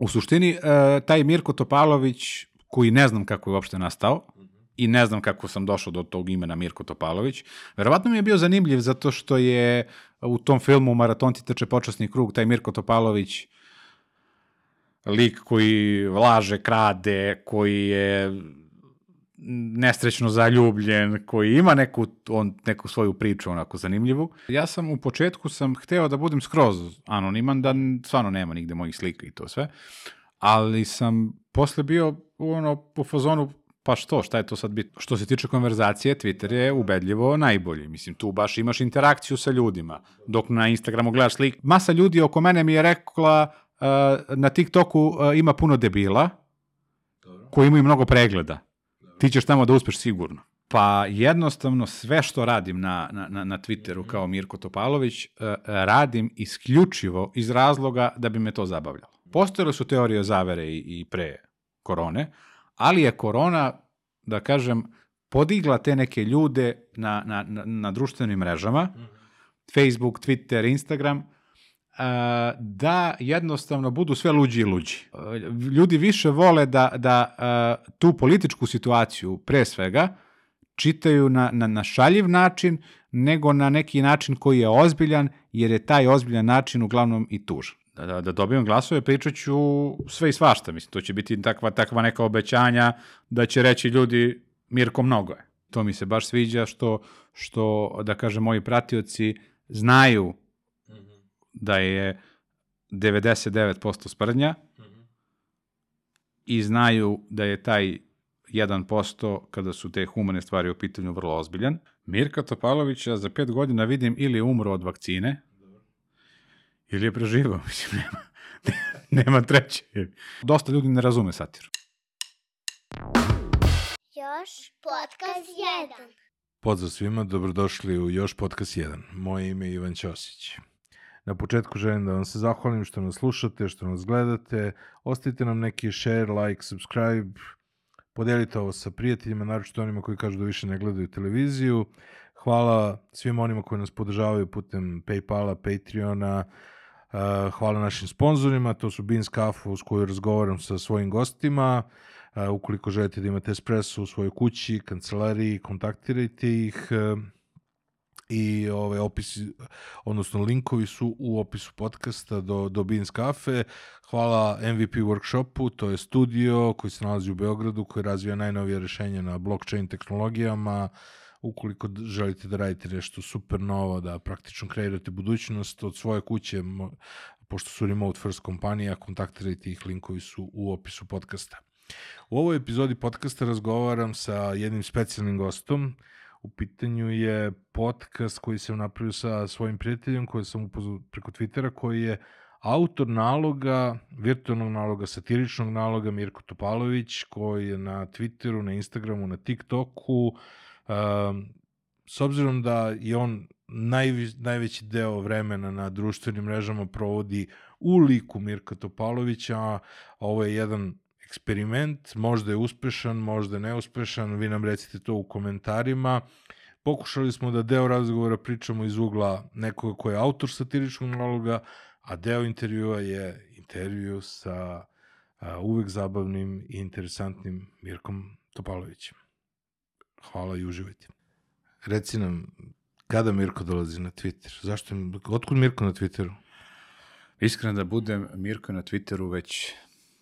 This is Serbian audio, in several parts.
U suštini, e, taj Mirko Topalović, koji ne znam kako je uopšte nastao, i ne znam kako sam došao do tog imena Mirko Topalović. Verovatno mi je bio zanimljiv zato što je u tom filmu Maraton ti trče počasni krug, taj Mirko Topalović lik koji laže, krade, koji je nesrećno zaljubljen, koji ima neku, on, neku svoju priču onako zanimljivu. Ja sam u početku sam hteo da budem skroz anoniman, da stvarno nema nigde mojih slika i to sve, ali sam posle bio ono, u fazonu, pa što, šta je to sad bitno? Što se tiče konverzacije, Twitter je ubedljivo najbolji. Mislim, tu baš imaš interakciju sa ljudima. Dok na Instagramu gledaš slik, masa ljudi oko mene mi je rekla uh, na TikToku uh, ima puno debila koji imaju mnogo pregleda. Ti ćeš tamo da uspeš sigurno. Pa jednostavno sve što radim na, na, na, na Twitteru kao Mirko Topalović, uh, radim isključivo iz razloga da bi me to zabavljalo. Postojale su teorije zavere i, i pre korone, ali je korona, da kažem, podigla te neke ljude na, na, na, na društvenim mrežama, Facebook, Twitter, Instagram, da jednostavno budu sve luđi i luđi. A, Ljudi više vole da, da a, tu političku situaciju, pre svega, čitaju na, na, na šaljiv način, nego na neki način koji je ozbiljan, jer je taj ozbiljan način uglavnom i tužan da, da, da dobijem glasove, pričat ću sve i svašta. Mislim, to će biti takva, takva neka obećanja da će reći ljudi Mirko mnogo je. To mi se baš sviđa što, što da kažem, moji pratioci znaju da je 99% sprdnja i znaju da je taj 1% kada su te humane stvari u pitanju vrlo ozbiljan. Mirka Topalovića za pet godina vidim ili je umro od vakcine, ili je preživao, mislim, nema, nema treće. Dosta ljudi ne razume satiru. Još podcast 1. Pozdrav svima, dobrodošli u Još podcast 1. Moje ime je Ivan Ćosić. Na početku želim da vam se zahvalim što nas slušate, što nas gledate. Ostavite nam neki share, like, subscribe. Podelite ovo sa prijateljima, naročito onima koji kažu da više ne gledaju televiziju. Hvala svim onima koji nas podržavaju putem Paypala, Patreona. Uh, hvala našim sponzorima, to su Beans Kafu s kojoj razgovaram sa svojim gostima. Uh, ukoliko želite da imate espresso u svojoj kući, kancelariji, kontaktirajte ih. I ove opisi, odnosno linkovi su u opisu podcasta do, do Beans Cafe. Hvala MVP Workshopu, to je studio koji se nalazi u Beogradu, koji razvija najnovije rešenja na blockchain tehnologijama. Ukoliko želite da radite nešto super novo, da praktično kreirate budućnost od svoje kuće, pošto su remote first kompanija, kontaktirajte ih, linkovi su u opisu podcasta. U ovoj epizodi podcasta razgovaram sa jednim specijalnim gostom, U pitanju je podcast koji sam napravio sa svojim prijateljem, koji sam upoznao preko Twittera, koji je autor naloga, virtualnog naloga, satiričnog naloga Mirko Topalović, koji je na Twitteru, na Instagramu, na TikToku. Um, s obzirom da je on najvi, najveći deo vremena na društvenim mrežama provodi u liku Mirka Topalovića, a ovo je jedan eksperiment, možda je uspešan, možda je neuspešan, vi nam recite to u komentarima. Pokušali smo da deo razgovora pričamo iz ugla nekoga ko je autor satiričkog naloga, a deo intervjua je intervju sa a, uvek zabavnim i interesantnim Mirkom Topalovićem. Hvala i uživajte. Reci nam, kada Mirko dolazi na Twitter? Zašto, otkud Mirko na Twitteru? Iskreno da budem, Mirko na Twitteru već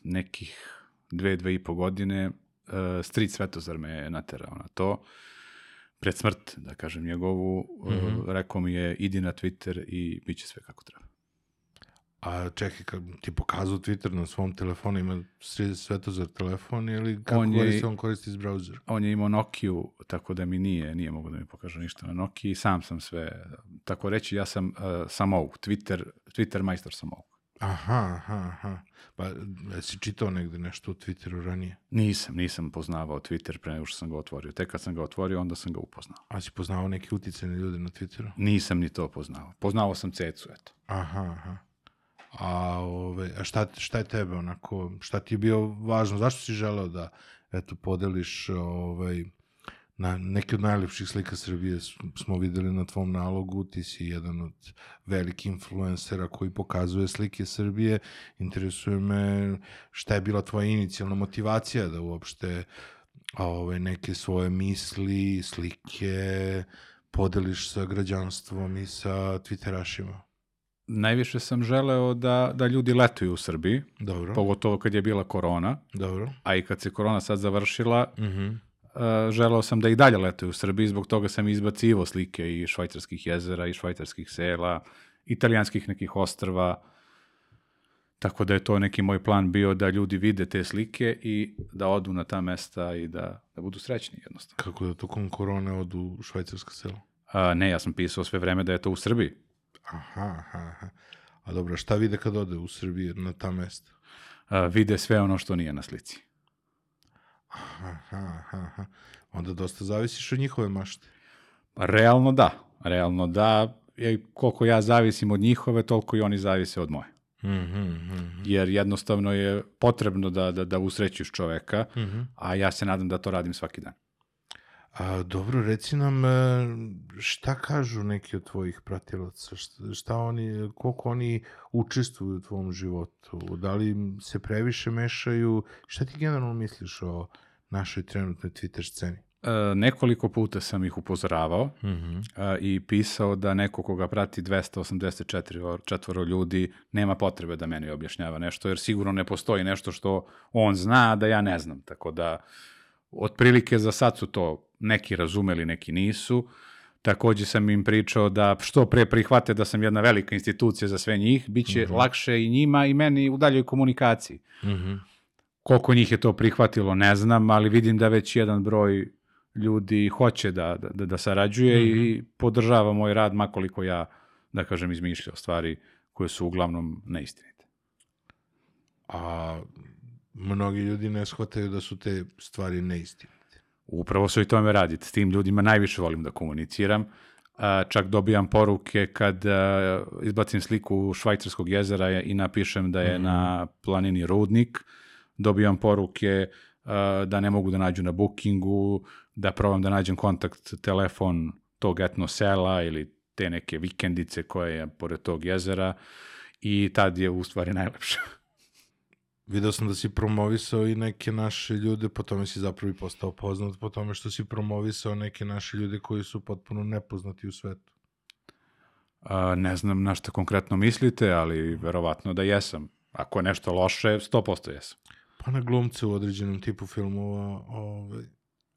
nekih dve, dve i po godine. Uh, Stric Svetozar me je naterao na to. Pred smrt, da kažem njegovu, mm -hmm. uh, rekao mi je idi na Twitter i bit će sve kako treba. A čekaj, kad ti pokazao Twitter na svom telefonu, ima Svetozar telefon ili kako On je- koristi, on koristi iz brauzera? On je imao Nokiju, tako da mi nije, nije mogo da mi pokaže ništa na Nokiji. Sam sam sve, tako reći, ja sam uh, samouk, Twitter, Twitter majstor samouk. Aha, aha, aha. Pa, jesi čitao negde nešto o Twitteru ranije? Nisam, nisam poznavao Twitter pre nego što sam ga otvorio. Tek kad sam ga otvorio, onda sam ga upoznao. A si poznao neke uticajne ljude na Twitteru? Nisam ni to poznao. Poznao sam Cecu, eto. Aha, aha. A, ove, a šta, šta je tebe onako, šta ti je bio važno? Zašto si želeo da eto, podeliš ovaj, Na, neke od najlepših slika Srbije smo videli na tvom nalogu, ti si jedan od velikih influencera koji pokazuje slike Srbije. Interesuje me šta je bila tvoja inicijalna motivacija da uopšte ove, neke svoje misli, slike podeliš sa građanstvom i sa Twitterašima. Najviše sam želeo da, da ljudi letuju u Srbiji, Dobro, pogotovo kad je bila korona, dobro. a i kad se korona sad završila, Mhm. Uh, želeo sam da i dalje letuju u Srbiji, zbog toga sam izbacivo slike i švajcarskih jezera, i švajcarskih sela, italijanskih nekih ostrva, tako da je to neki moj plan bio da ljudi vide te slike i da odu na ta mesta i da, da budu srećni jednostavno. Kako da tokom korone odu u švajcarska sela? A, ne, ja sam pisao sve vreme da je to u Srbiji. Aha, aha, aha. A dobro, šta vide kad ode u Srbiji na ta mesta? A, vide sve ono što nije na slici. Aha, aha. Onda dosta zavisiš od njihove mašte. Pa realno da. Realno da. I koliko ja zavisim od njihove, toliko i oni zavise od moje. Mhm, mhm, Jer jednostavno je potrebno da, da, da usrećiš čoveka, mhm. a ja se nadam da to radim svaki dan. A, dobro, reci nam e, šta kažu neki od tvojih pratilaca, šta, šta oni, koliko oni učestvuju u tvom životu, da li se previše mešaju, šta ti generalno misliš o našoj trenutnoj Twitter sceni? E, nekoliko puta sam ih upozoravao Mhm. e, i pisao da neko koga prati 284 or- četvoro ljudi nema potrebe da meni objašnjava nešto, jer sigurno ne postoji nešto što on zna, a da ja ne znam. Tako da, otprilike za sad su to neki razumeli, neki nisu. Takođe sam im pričao da što pre prihvate da sam jedna velika institucija za sve njih, bit će lakše i njima i meni u daljoj komunikaciji. Mhm. Koliko njih je to prihvatilo, ne znam, ali vidim da već jedan broj ljudi hoće da, da, da sarađuje i podržava moj rad, makoliko ja, da kažem, izmišljao stvari koje su uglavnom neistinite. A mnogi ljudi ne shvataju da su te stvari neistinite. Upravo se i tome radi. S tim ljudima najviše volim da komuniciram. Čak dobijam poruke kad izbacim sliku švajcarskog jezera i napišem da je na planini Rudnik. Dobijam poruke da ne mogu da nađu na bookingu, da probam da nađem kontakt telefon tog etno sela ili te neke vikendice koje je pored tog jezera i tad je u stvari najlepše. Video sam da si promovisao i neke naše ljude, po tome si zapravo i postao poznat, po tome što si promovisao neke naše ljude koji su potpuno nepoznati u svetu. A, ne znam na što konkretno mislite, ali verovatno da jesam. Ako je nešto loše, 100% jesam. Pa na glumce u određenom tipu filmova ovaj,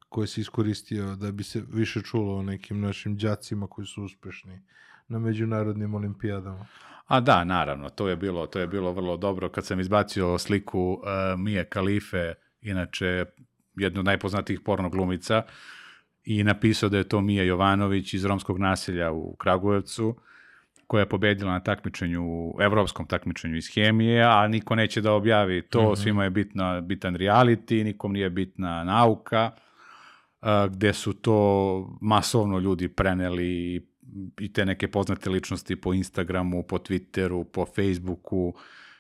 koje si iskoristio da bi se više čulo o nekim našim đacima koji su uspešni na međunarodnim olimpijadama. A da, naravno, to je bilo, to je bilo vrlo dobro. Kad sam izbacio sliku uh, Mije Kalife, inače jednu od najpoznatijih porno glumica, i napisao da je to Mija Jovanović iz romskog naselja u Kragujevcu, koja je pobedila na takmičenju, evropskom takmičenju iz hemije, a niko neće da objavi to, svima je bitna, bitan reality, nikom nije bitna nauka, a, gde su to masovno ljudi preneli i te neke poznate ličnosti po Instagramu, po Twitteru, po Facebooku,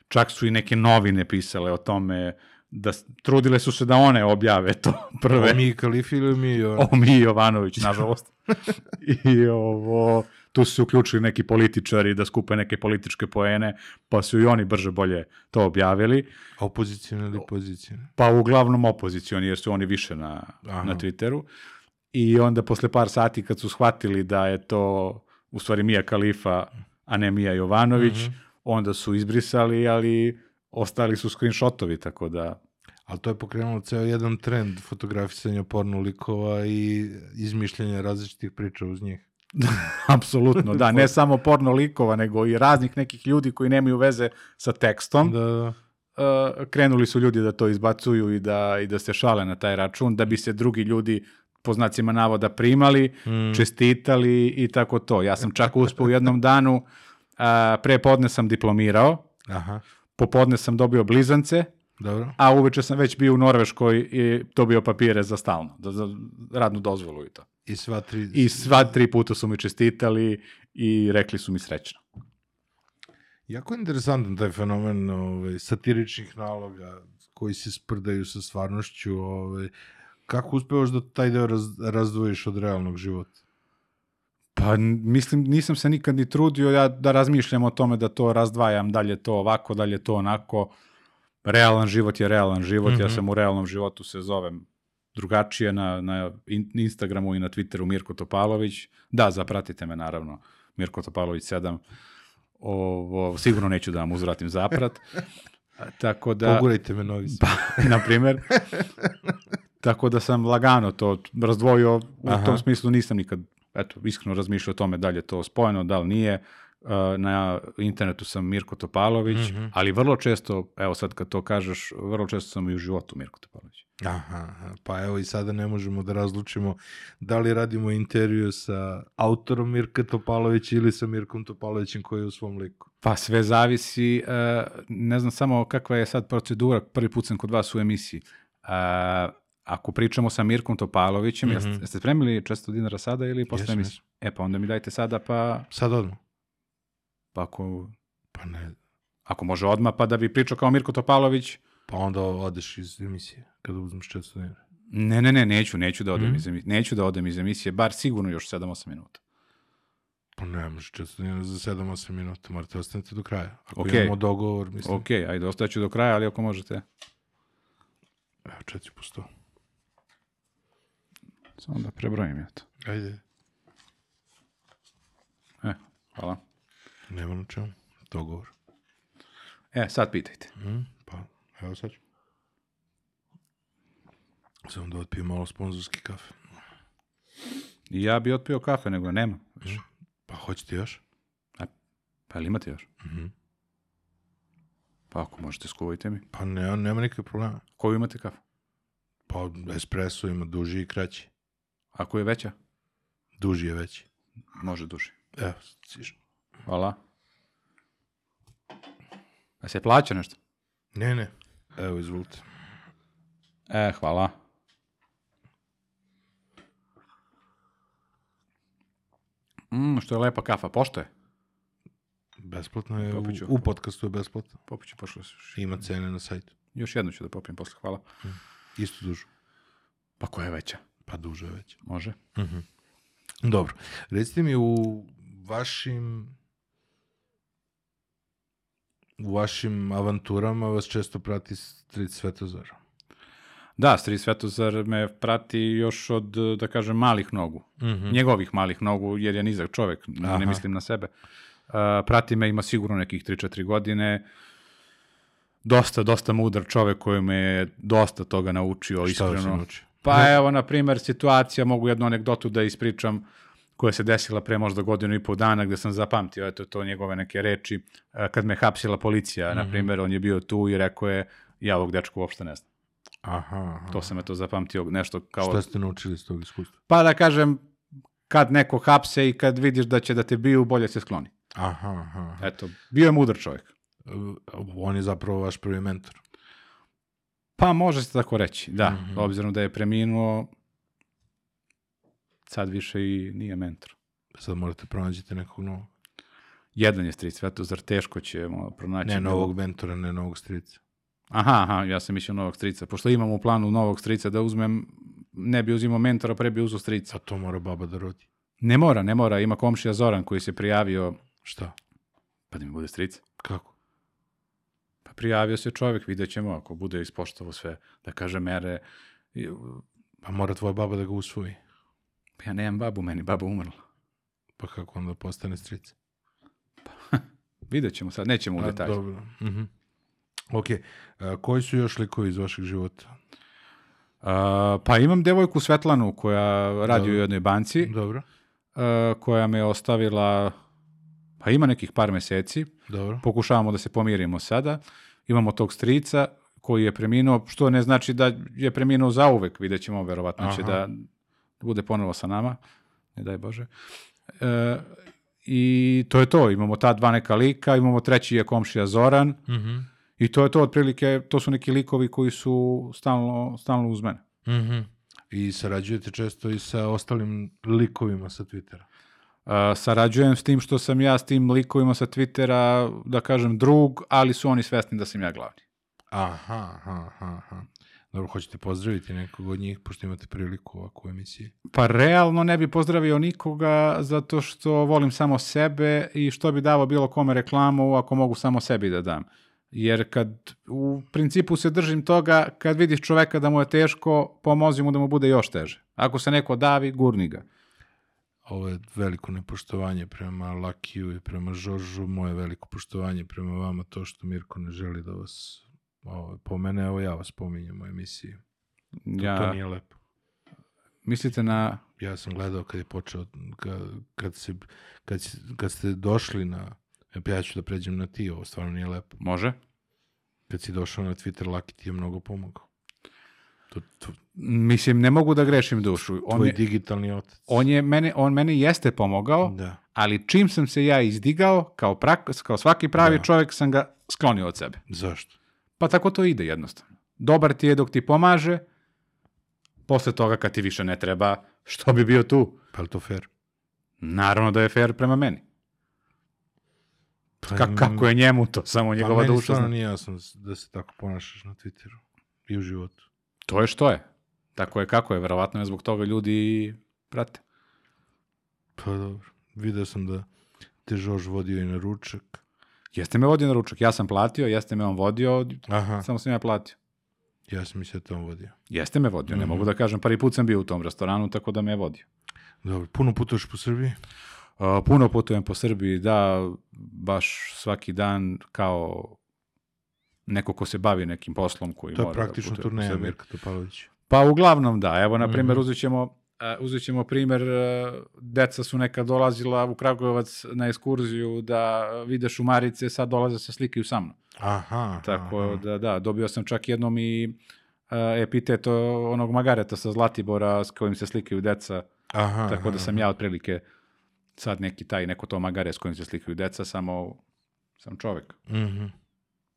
čak su i neke novine pisale o tome, da trudile su se da one objave to prve. O mi Kalifi ili mi o... O mi Jovanović, nažalost. I ovo, tu su uključili neki političari da skupe neke političke poene, pa su i oni brže bolje to objavili. Opozicijne ili pozicijne? Pa uglavnom opozicioni, jer su oni više na, Aha. na Twitteru. I onda posle par sati kad su shvatili da je to u stvari Mija Kalifa, a ne Mija Jovanović, onda su izbrisali, ali ostali su screenshotovi, tako da Ali to je pokrenulo ceo jedan trend fotografisanja porno likova i izmišljanja različitih priča uz njih. apsolutno, da, ne samo porno likova, nego i raznih nekih ljudi koji nemaju veze sa tekstom. Da, da. uh, krenuli su ljudi da to izbacuju i da, i da se šale na taj račun, da bi se drugi ljudi po znacima navoda primali, Mm. čestitali i tako to. Ja sam čak uspeo u jednom danu, a, pre podne sam diplomirao, Aha, popodne sam dobio blizance, dobro. a uveče sam već bio u Norveškoj i dobio papire za stalno, za radnu dozvolu i to. I sva tri... I sva tri puta su mi čestitali i rekli su mi srećno. Jako je interesantan taj fenomen ovaj, satiričnih naloga koji se sprdaju sa stvarnošću. Ovaj, kako uspevaš da taj deo raz, razdvojiš od realnog života? Pa mislim, nisam se nikad ni trudio ja da razmišljam o tome da to razdvajam, da li je to ovako, da li je to onako. Realan život je realan život, ja Mhm. sam u realnom životu se zovem drugačije na, na in- Instagramu i na Twitteru Mirko Topalović. Da, zapratite me naravno, Mirko Topalović 7. Ovo, sigurno neću da vam uzvratim zaprat. Tako da... Pogurajte me novi Pa, na primjer. Tako da sam lagano to razdvojio, u Aha. tom smislu nisam nikad, eto, iskreno razmišljao o tome da li je to spojeno, da li nije. Uh, Na internetu sam Mirko Topalović, Mhm. ali vrlo često, evo sad kad to kažeš, vrlo često sam i u životu Mirko Topalović. Aha, pa evo i sada ne možemo da razlučimo da li radimo intervju sa autorom Mirka Topalovića ili sa Mirkom Topalovićem koji je u svom liku. Pa sve zavisi, uh, ne znam samo kakva je sad procedura, prvi put sam kod vas u emisiji. Ako pričamo sa Mirkom Topalovićem, Mhm. jeste, jeste spremili 400 dinara sada ili posle Jesam, emisije? E pa onda mi dajte sada pa, Sad odmah. pa ako Pa ne, Ako može odmah, pa da bi pričao kao Mirko Topalović. pa onda odeš iz emisije kada uzmeš 400 dinara. Ne, ne, ne, neću, neću da odem Mhm. iz emisije. Neću da odem iz emisije, bar sigurno još 7-8 minuta. Pa ne možeš 400 dinara za 7-8 minuta, morate ostanete do kraja. Ako Okej. imamo dogovor, mislim, Ok, ajde, ostaću do kraja, ali ako možete. evo 4 po 100. Samo da prebrojim ja to. Ajde, E, hvala. nema na čemu. Dogovor. E, sad pitajte. Mm, pa, evo sad ću. Samo da otpijem malo sponzorski kafe. I ja bi otpio kafe, nego ga nema. Mm. Pa hoćete još? Pa ili imate još? Mhm. Pa ako možete, skuvajte mi. Pa ne, nema nikakve problema. Koju imate kafu? Pa espresso ima duži i kraći. Ako je veća? Duži je veći. Može duži. Evo, stiže. Hvala. A se plaća nešto? Ne, ne. Evo, izvolite. E, hvala. Mm, što je lepa kafa, pošto je? Besplatno je, u, Popit ću. u podcastu je besplatno. Popiću pošlo još, Ima cene na sajtu. još jednu ću da popijem posle, hvala. Isto dužu. Pa koja je veća? Pa duže već. Može. Dobro. Recite mi u vašim u vašim avanturama vas često prati Street Svetozar. Da, Stri Svetozar me prati još od, da kažem, malih nogu. Mhm. Njegovih malih nogu, jer je nizak čovek, ne Aha. mislim na sebe. Uh, prati me, ima sigurno nekih 3-4 godine. Dosta, dosta mudar čovek koji me je dosta toga naučio, Šta vas je iskreno. naučio? Pa evo, na primer, situacija, mogu jednu anegdotu da ispričam, koja se desila pre možda godinu i pol dana, gde sam zapamtio, eto, to njegove neke reči, e, kad me hapsila policija, na primer, on je bio tu i rekao je, ja ovog dečka uopšte ne znam. Aha, aha. To sam eto zapamtio, nešto kao... Šta ste naučili iz tog iskustva? Pa da kažem, kad neko hapse i kad vidiš da će da te biju, bolje se skloni. Aha, aha. Eto, bio je mudar čovjek. Uh, On je zapravo vaš prvi mentor. Pa može se tako reći, da. Mhm. Obzirom da je preminuo, sad više i nije mentor. Sad morate pronađete nekog novog. Jedan je stric Svetozar, teško ćemo pronaći. Ne novog mentora, ne novog strica. Aha, aha, ja sam mislio novog strica. Pošto imam u planu novog strica da uzmem, ne bi uzimao mentora, pre bi uzao strica. A to mora baba da rodi. Ne mora, ne mora. Ima komšija Zoran koji se prijavio, Šta? pa da mi bude stric. Kako? Pa prijavio se čovjek, vidjet ćemo ako bude ispoštovo sve, da kaže mere. Pa mora tvoja baba da ga usvoji. Pa ja nemam babu, meni baba umrla. Pa kako onda postane strica? Vidjet ćemo sad, nećemo u detalje. Dobro. Mhm. Ok. A, koji su još likovi iz vašeg života? A, pa imam devojku Svetlanu koja radi Dobro. u jednoj banci, Dobro. a, koja me ostavila, pa ima nekih par meseci, Dobro. pokušavamo da se pomirimo sada. Imamo tog strica koji je preminuo, što ne znači da je preminuo zauvek, vidjet ćemo, verovatno će Aha. da bude ponovo sa nama, ne daj Bože. E, I to je to, imamo ta dva neka lika, imamo treći je komšija Zoran Mhm. i to je to otprilike, to su neki likovi koji su stalno, stalno uz mene. Mhm. I sarađujete često i sa ostalim likovima sa Twittera. Uh, sarađujem s tim što sam ja s tim likovima sa Twittera, da kažem, drug, ali su oni svesni da sam ja glavni. Aha, aha, aha. Dobro, hoćete pozdraviti nekog od njih, pošto imate priliku ovako u emisiji. Pa realno ne bi pozdravio nikoga zato što volim samo sebe i što bi davo bilo kome reklamu ako mogu samo sebi da dam. Jer kad u principu se držim toga, kad vidiš čoveka da mu je teško, pomozi mu da mu bude još teže. Ako se neko davi, gurni ga. Ovo je veliko nepoštovanje prema Lakiju i prema Žoržu, moje veliko poštovanje prema vama, to što Mirko ne želi da vas ovo, pomene, evo ja vas pominjem u emisiji. To, Ja, to nije lepo. mislite na... Ja sam gledao kad je počeo, kad, kad, se, kad, kad ste došli na, ja ću da pređem na ti, ovo stvarno nije lepo. Može? Kad si došao na Twitter, Laki ti je mnogo pomogao. To, to, Mislim, ne mogu da grešim dušu. On tvoj je, digitalni otac. on je mene, on meni jeste pomogao, Da. ali čim sam se ja izdigao, kao, prak, kao svaki pravi Da. čovjek sam ga sklonio od sebe. Zašto? Pa tako to ide jednostavno. Dobar ti je dok ti pomaže, posle toga kad ti više ne treba, što bi bio tu? Pa li to fair? Naravno da je fair prema meni. Pa, Ka- kako je njemu to, samo Pa njegova meni duša. stvarno zna. nije jasno da se tako ponašaš na Twitteru i u životu. To je što je. Tako je kako je, verovatno je zbog toga ljudi prate. Pa dobro. Video sam da te Žož vodio i na ručak. Jeste me vodio na ručak, ja sam platio, jeste me on vodio, Aha, samo sam ja platio. ja sam mislio da te on vodio. Jeste me vodio, ne Mhm. mogu da kažem, prvi put sam bio u tom restoranu, tako da me je vodio. Dobro, puno putuješ po Srbiji? Uh, puno putujem po Srbiji, da, baš svaki dan kao neko ko se bavi nekim poslom koji To je mora da praktično putuje po turneja Srbiji. Mirka Topalović. Pa uglavnom da, evo na primjer Mhm. uzet ćemo uh, uzet ćemo primjer, uh, deca su nekad dolazila u Kragujevac na ekskurziju da vide šumarice, sad dolaze se slikaju sa mnom. Aha. Tako aha. da, da, dobio sam čak jednom i uh, epitet onog Magareta sa Zlatibora s kojim se slikaju deca, Aha, tako da aha, sam ja otprilike sad neki taj, neko to Magare s kojim se slikaju deca, samo sam čovek, Mhm.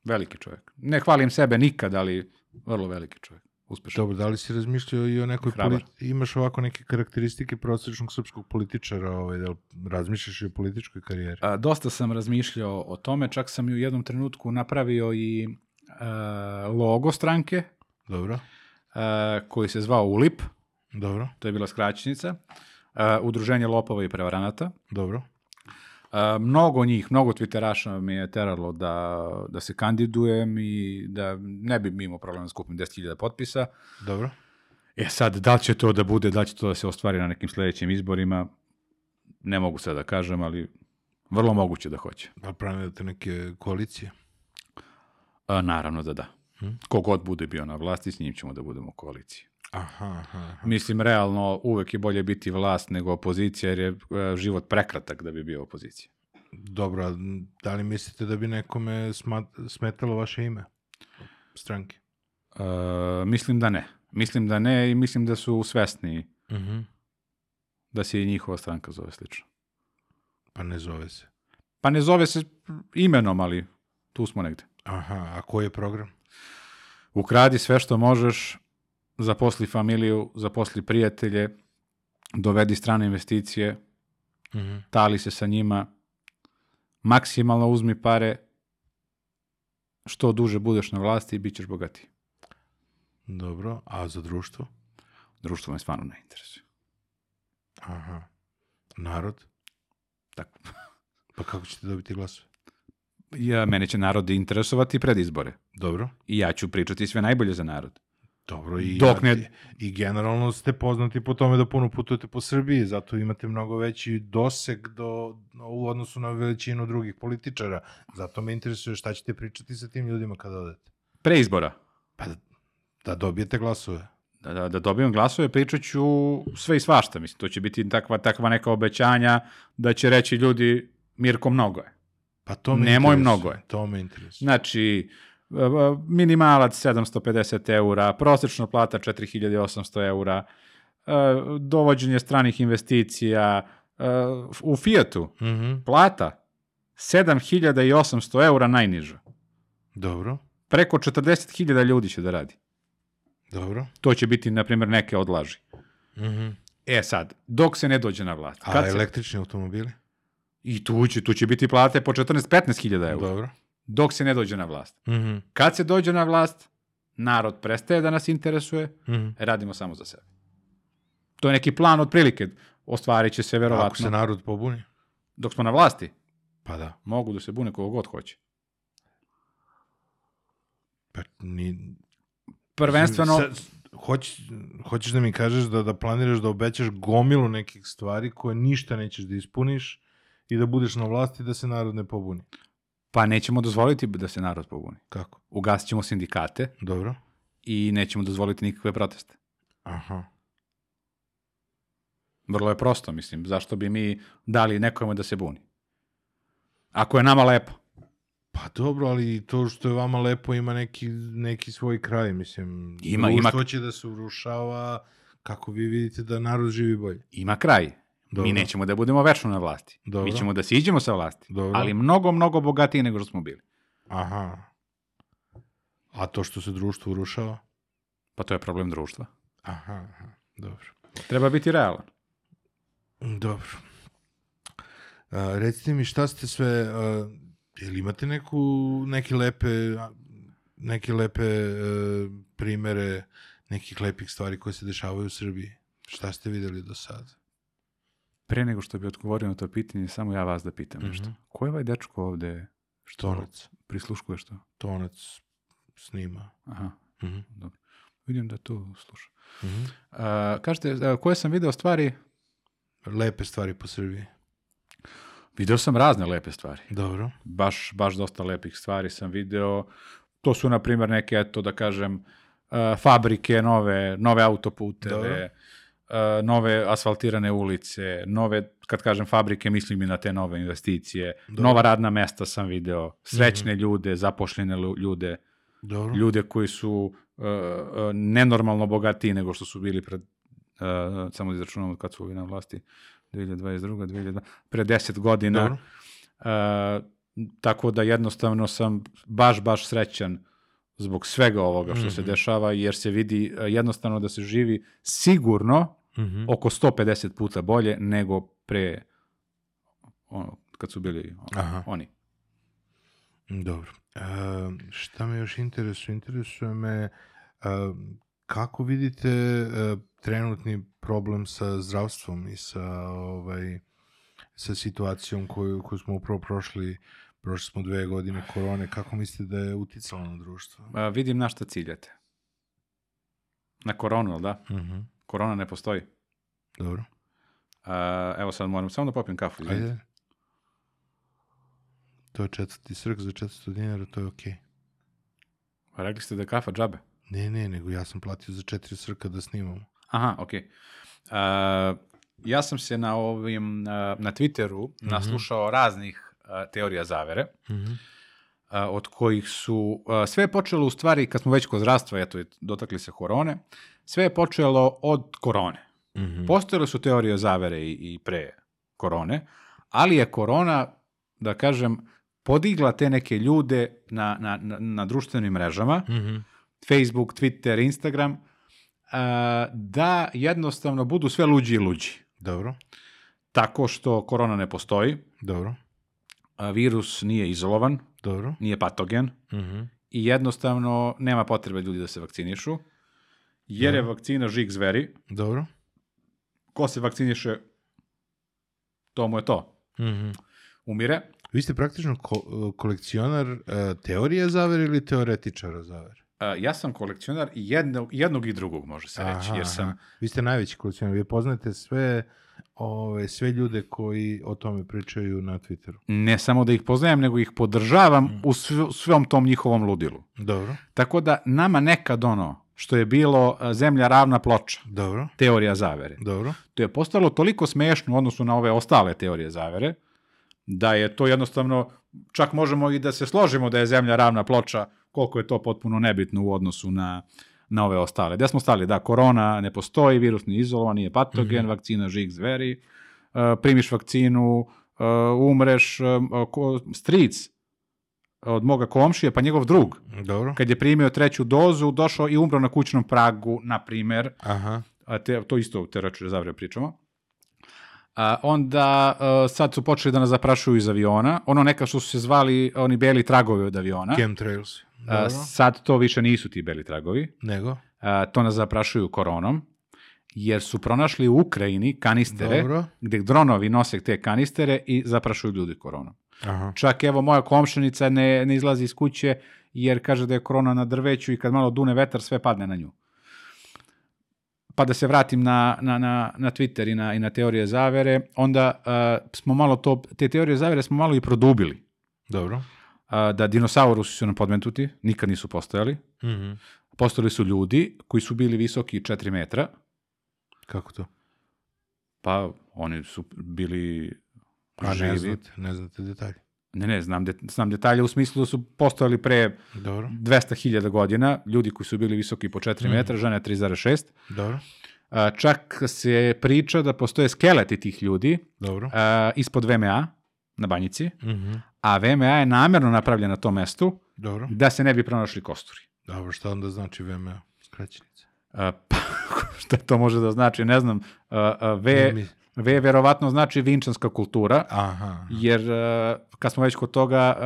veliki čovek. Ne hvalim sebe nikad, ali vrlo veliki čovek, uspešan. Dobro, da li si razmišljao i o nekoj Hrabar. politi... Imaš ovako neke karakteristike prosječnog srpskog političara, ovaj, da li razmišljaš i o političkoj karijeri? A, dosta sam razmišljao o tome, čak sam i u jednom trenutku napravio i a, logo stranke, Dobro, a, koji se zvao ULIP, dobro, to je bila skraćenica, a, Udruženje lopova i prevaranata. dobro. Mnogo njih, mnogo twitteraša mi je teralo da, da se kandidujem i da ne bi imao problema da skupim 10.000 potpisa. Dobro. E sad, da li će to da bude, da li će to da se ostvari na nekim sledećim izborima, ne mogu sad da kažem, ali vrlo moguće da hoće. Da planirate neke koalicije? A, naravno da da. Hm? Kogod bude bio na vlasti, s njim ćemo da budemo u koaliciji. Aha, aha, aha. Mislim, realno, uvek je bolje biti vlast nego opozicija, jer je e, život prekratak da bi bio opozicija. Dobro, da li mislite da bi nekome smat- smetalo vaše ime? Stranke. E, mislim da ne. Mislim da ne i mislim da su svesni Mhm. da se i njihova stranka zove slično. Pa ne zove se. Pa ne zove se imenom, ali tu smo negde. Aha, a koji je program? Ukradi sve što možeš, zaposli familiju, zaposli prijatelje, dovedi strane investicije, Mhm. tali se sa njima, maksimalno uzmi pare, što duže budeš na vlasti bit ćeš bogatiji. Dobro, a za društvo? Društvo me stvarno ne interesuje. Aha. Narod? Tako. Pa kako ćete dobiti glasove? Ja, mene će narod interesovati pred izbore. Dobro. I ja ću pričati sve najbolje za narod. Dobro, i, Dok ne- i generalno ste poznati po tome da puno putujete po Srbiji, zato imate mnogo veći doseg do, u odnosu na veličinu drugih političara. Zato me interesuje šta ćete pričati sa tim ljudima kada odete. Pre izbora. Pa da, da dobijete glasove. Da, da, da dobijem glasove, pričat ću sve i svašta. Mislim, to će biti takva, takva neka obećanja da će reći ljudi Mirko mnogo je. Pa to me Nemoj interesuje. mnogo je. To me interesuje. Znači, e, minimalac 750 eura, prosječna plata 4800 eura, e, dovođenje stranih investicija, e, u Fiatu Mhm. plata 7800 eura najniža. Dobro, Preko 40.000 ljudi će da radi. dobro. To će biti, na primjer, neke odlaži. Mhm. E sad, dok se ne dođe na vlast. A Kad se, električni automobili? I tu će, tu će biti plate po 14-15 hiljada eura. Dobro. Dok se ne dođe na vlast. Mhm. Kad se dođe na vlast, narod prestaje da nas interesuje, Mhm. radimo samo za sebe. To je neki plan otprilike. Ostvarit će se Ako verovatno. se narod pobuni? Dok smo na vlasti, Pa da. mogu da se bune kogo god hoće. Pa ni... Prvenstveno, Sad, hoć, hoćeš da mi kažeš da, da planiraš da obećaš gomilu nekih stvari koje ništa nećeš da ispuniš i da budeš na vlasti da se narod ne pobuni. Pa nećemo dozvoliti da se narod pobuni. Kako? Ugasit ćemo sindikate Dobro. i nećemo dozvoliti nikakve proteste. Aha. Vrlo je prosto, mislim. Zašto bi mi dali nekome da se buni? Ako je nama lepo. Pa dobro, ali to što je vama lepo ima neki, neki svoj kraj, mislim. Ima- društvo ima- će da se urušava kako vi vidite da narod živi bolje. Ima kraj. Dobro. Mi nećemo da budemo večno na vlasti. Dobro. Mi ćemo da siđemo sa vlasti. Dobro. Ali mnogo, mnogo bogatiji nego što smo bili. Aha. A to što se društvo urušava? Pa to je problem društva. Aha, aha. Dobro. Treba biti realan. Dobro. A, recite mi šta ste sve, a, jel imate neku, neke lepe, a, neke lepe e, primere nekih lepih stvari koje se dešavaju u Srbiji? Šta ste videli do sada? Pre nego što bi odgovorio na to pitanje, samo ja vas da pitam nešto. Mhm. Ko je ovaj dečko ovde što Tonac. prisluškuje što? Tonac snima. Aha, Mhm. dobro. Vidim da tu sluša. Mhm. A, kažete, a, koje sam video stvari? Lepe stvari po Srbiji. Video sam razne lepe stvari. Dobro. baš, baš dosta lepih stvari sam video. To su, na primjer, neke, eto, da kažem, uh, fabrike, nove, nove autoputeve, uh, nove asfaltirane ulice, nove, kad kažem fabrike, mislim i na te nove investicije. Dobro. Nova radna mesta sam video, srećne ljude, zapošljene ljude, Dobro. ljude koji su uh, nenormalno bogatiji nego što su bili pred, uh, samo da izračunamo kad su ovi na vlasti, 2022. 2002. pre 10 godina. Dobro. Uh, tako da jednostavno sam baš, baš srećan zbog svega ovoga što se Mhm. dešava, jer se vidi uh, jednostavno da se živi sigurno Mhm. oko 150 puta bolje nego pre ono, kad su bili ono, Aha. oni. Dobro. E, šta me još interesuje? Interesuje me e, kako vidite e, trenutni problem sa zdravstvom i sa ovaj sa situacijom koju, koju smo upravo prošli prošli smo dve godine korone, kako mislite da je uticalo na društvo? Uh, vidim na šta ciljate. Na koronu, jel da? Mhm. Korona ne postoji. Dobro. Uh, evo sad moram samo da popijem kafu. izvinite. Ajde. To je četvrti srk za 400 dinara, to je okej. Pa Rekli ste da je kafa džabe. Ne, ne, nego ja sam platio za četiri srka da snimamo. Aha, okej. Uh, ja sam se na ovim, uh, na Twitteru naslušao raznih uh, teorija zavere, Mhm. uh, od kojih su, uh, sve je počelo u stvari, kad smo već kod zdravstva, eto, dotakli se korone, sve je počelo od korone. Mhm. Postojale su teorije zavere i, i pre korone, ali je korona, da kažem, podigla te neke ljude na, na, na, na društvenim mrežama, Mhm. Facebook, Twitter, Instagram, a, da jednostavno budu sve luđi i luđi. Dobro, Tako što korona ne postoji, dobro, a, virus nije izolovan, dobro. nije patogen Mhm. i jednostavno nema potrebe ljudi da se vakcinišu, jer je vakcina žig zveri. Dobro. Ko se vakciniše, to mu je to. Mhm. Umire. Vi ste praktično ko- kolekcionar uh, teorije zavere ili teoretičara zavere? A, ja sam kolekcionar jednog, jednog i drugog, može se reći, Aha, jer sam aha. Vi ste najveći kolekcionar, vi poznate sve, ove, sve ljude koji o tome pričaju na Twitteru. ne samo da ih poznajem, nego ih podržavam u sv- svom tom njihovom ludilu. Dobro, Tako da nama nekad ono što je bilo a, zemlja ravna ploča, dobro, teorija zavere, dobro. to je postalo toliko smešno u odnosu na ove ostale teorije zavere, da je to jednostavno, čak možemo i da se složimo da je zemlja ravna ploča, koliko je to potpuno nebitno u odnosu na, na ove ostale. Gde smo stali? Da, korona ne postoji, virus nije izolovan, nije patogen, vakcina žig zveri, uh, primiš vakcinu, uh, umreš, uh, ko, stric od moga komšije, pa njegov drug, Dobro. kad je primio treću dozu, došao i umro na kućnom pragu, na primer, Aha. a te, to isto u teoretičare zavre pričamo. A, onda a, sad su počeli da nas zaprašuju iz aviona. Ono neka što su se zvali oni beli tragovi od aviona. Chemtrails. A, sad to više nisu ti beli tragovi. Nego? A, to nas zaprašuju koronom, jer su pronašli u Ukrajini kanistere Dobro. gde dronovi nose te kanistere i zaprašuju ljudi koronom. Aha. Čak evo moja komšenica ne, ne izlazi iz kuće jer kaže da je korona na drveću i kad malo dune vetar sve padne na nju. Pa da se vratim na, na, na, na Twitter i na, i na teorije zavere, onda uh, smo malo to, te teorije zavere smo malo i produbili. Dobro. Da dinosaurusi su nam podmetuti, nikad nisu postojali. Mhm. Postojali su ljudi koji su bili visoki 4 metra, Kako to? pa oni su bili A ne živi. znate, ne znate detalje. Ne, ne, znam, det, znam detalje u smislu da su postojali pre Dobro. 200.000 godina, ljudi koji su bili visoki po 4 Mhm. metra, žene 3,6. Dobro. A, Čak se priča da postoje skeleti tih ljudi Dobro. a, ispod VMA na banjici, Mhm. A VMA je namerno napravljen na tom mestu Dobro. da se ne bi pronašli kosturi. Dobro, šta onda znači VMA? Skraćenica. A, pa, šta to može da znači, ne znam. A, a, v, mi- v verovatno znači vinčanska kultura, Aha. jer a, kad smo već kod toga,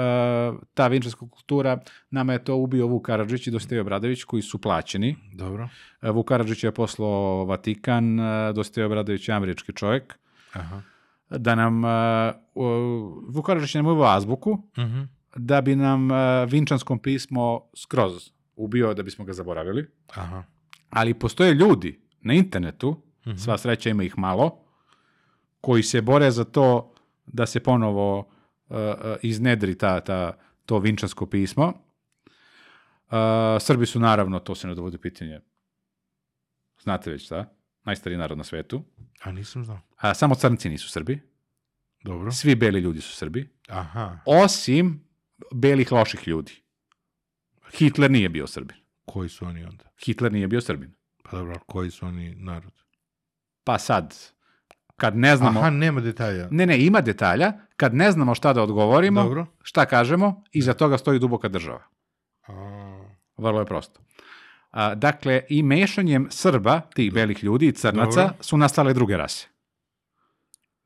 ta vinčanska kultura, nama je to ubio Vuk Karadžić i Dositej Obradović, koji su plaćeni. Dobro. Vuk Karadžić je poslao Vatikan, Dositej Obradović je američki čovjek, Aha. Da nam, u- Vuk Karadžić je nam uveo azbuku, Mhm. da bi nam e, vinčanskom pismo skroz ubio da bismo ga zaboravili. Aha. Ali postoje ljudi na internetu, Mhm. sva sreća ima ih malo, koji se bore za to da se ponovo e, iznedri ta, ta, to vinčansko pismo. E, Srbi su naravno, to se ne dovodi pitanje, znate već šta, najstariji narod na svetu. A nisam znao. A, samo crnci nisu Srbi, Dobro. svi beli ljudi su Srbi, Aha. osim belih loših ljudi. Hitler nije bio Srbin. Koji su oni onda? Hitler nije bio Srbin. Pa dobro, ali koji su oni narod? Pa sad, kad ne znamo... Aha, nema detalja. Ne, ne, ima detalja. Kad ne znamo šta da odgovorimo, Dobro. šta kažemo, iza toga stoji duboka država. A, Vrlo je prosto. A, dakle, i mešanjem Srba, tih belih ljudi i crnaca, Dobro. su nastale druge rase.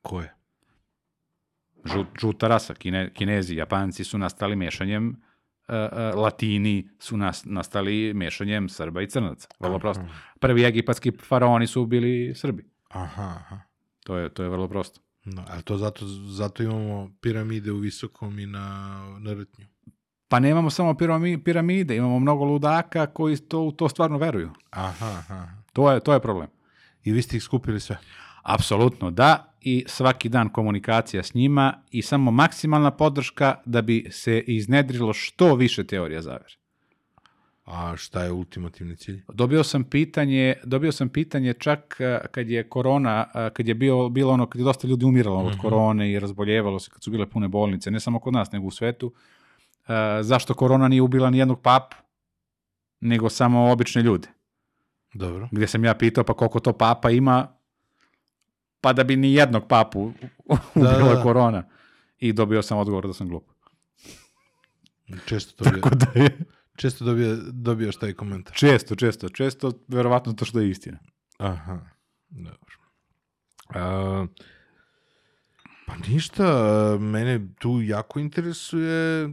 koje? Žu, žuta rasa, kine, kinezi, japanci su nastali mešanjem, latini su nas, nastali mešanjem Srba i crnaca. Vrlo prosto. Prvi egipatski faraoni su bili Srbi. Aha, aha. To je, to je vrlo prosto. No, ali to zato, zato imamo piramide u visokom i na, na rtnju. Pa nemamo samo pirami- piramide, imamo mnogo ludaka koji to, u to stvarno veruju. Aha, aha. To je, to je problem. I vi ste ih skupili sve? Apsolutno da i svaki dan komunikacija s njima i samo maksimalna podrška da bi se iznedrilo što više teorija zavere. A šta je ultimativni cilj? Dobio sam pitanje, dobio sam pitanje čak kad je korona, kad je bio, bilo ono, kad je dosta ljudi umiralo od korone i razboljevalo se, kad su bile pune bolnice, ne samo kod nas, nego u svetu, zašto korona nije ubila ni jednog papu, nego samo obične ljude. Dobro. Gdje sam ja pitao, pa koliko to papa ima, pa da bi ni jednog papu ubila da. korona. I dobio sam odgovor da sam glup. Često, dobija, Tako da je često dobija, dobijaš taj komentar. često, često, često, verovatno to što je istina. Aha, dobro. A, pa ništa, mene tu jako interesuje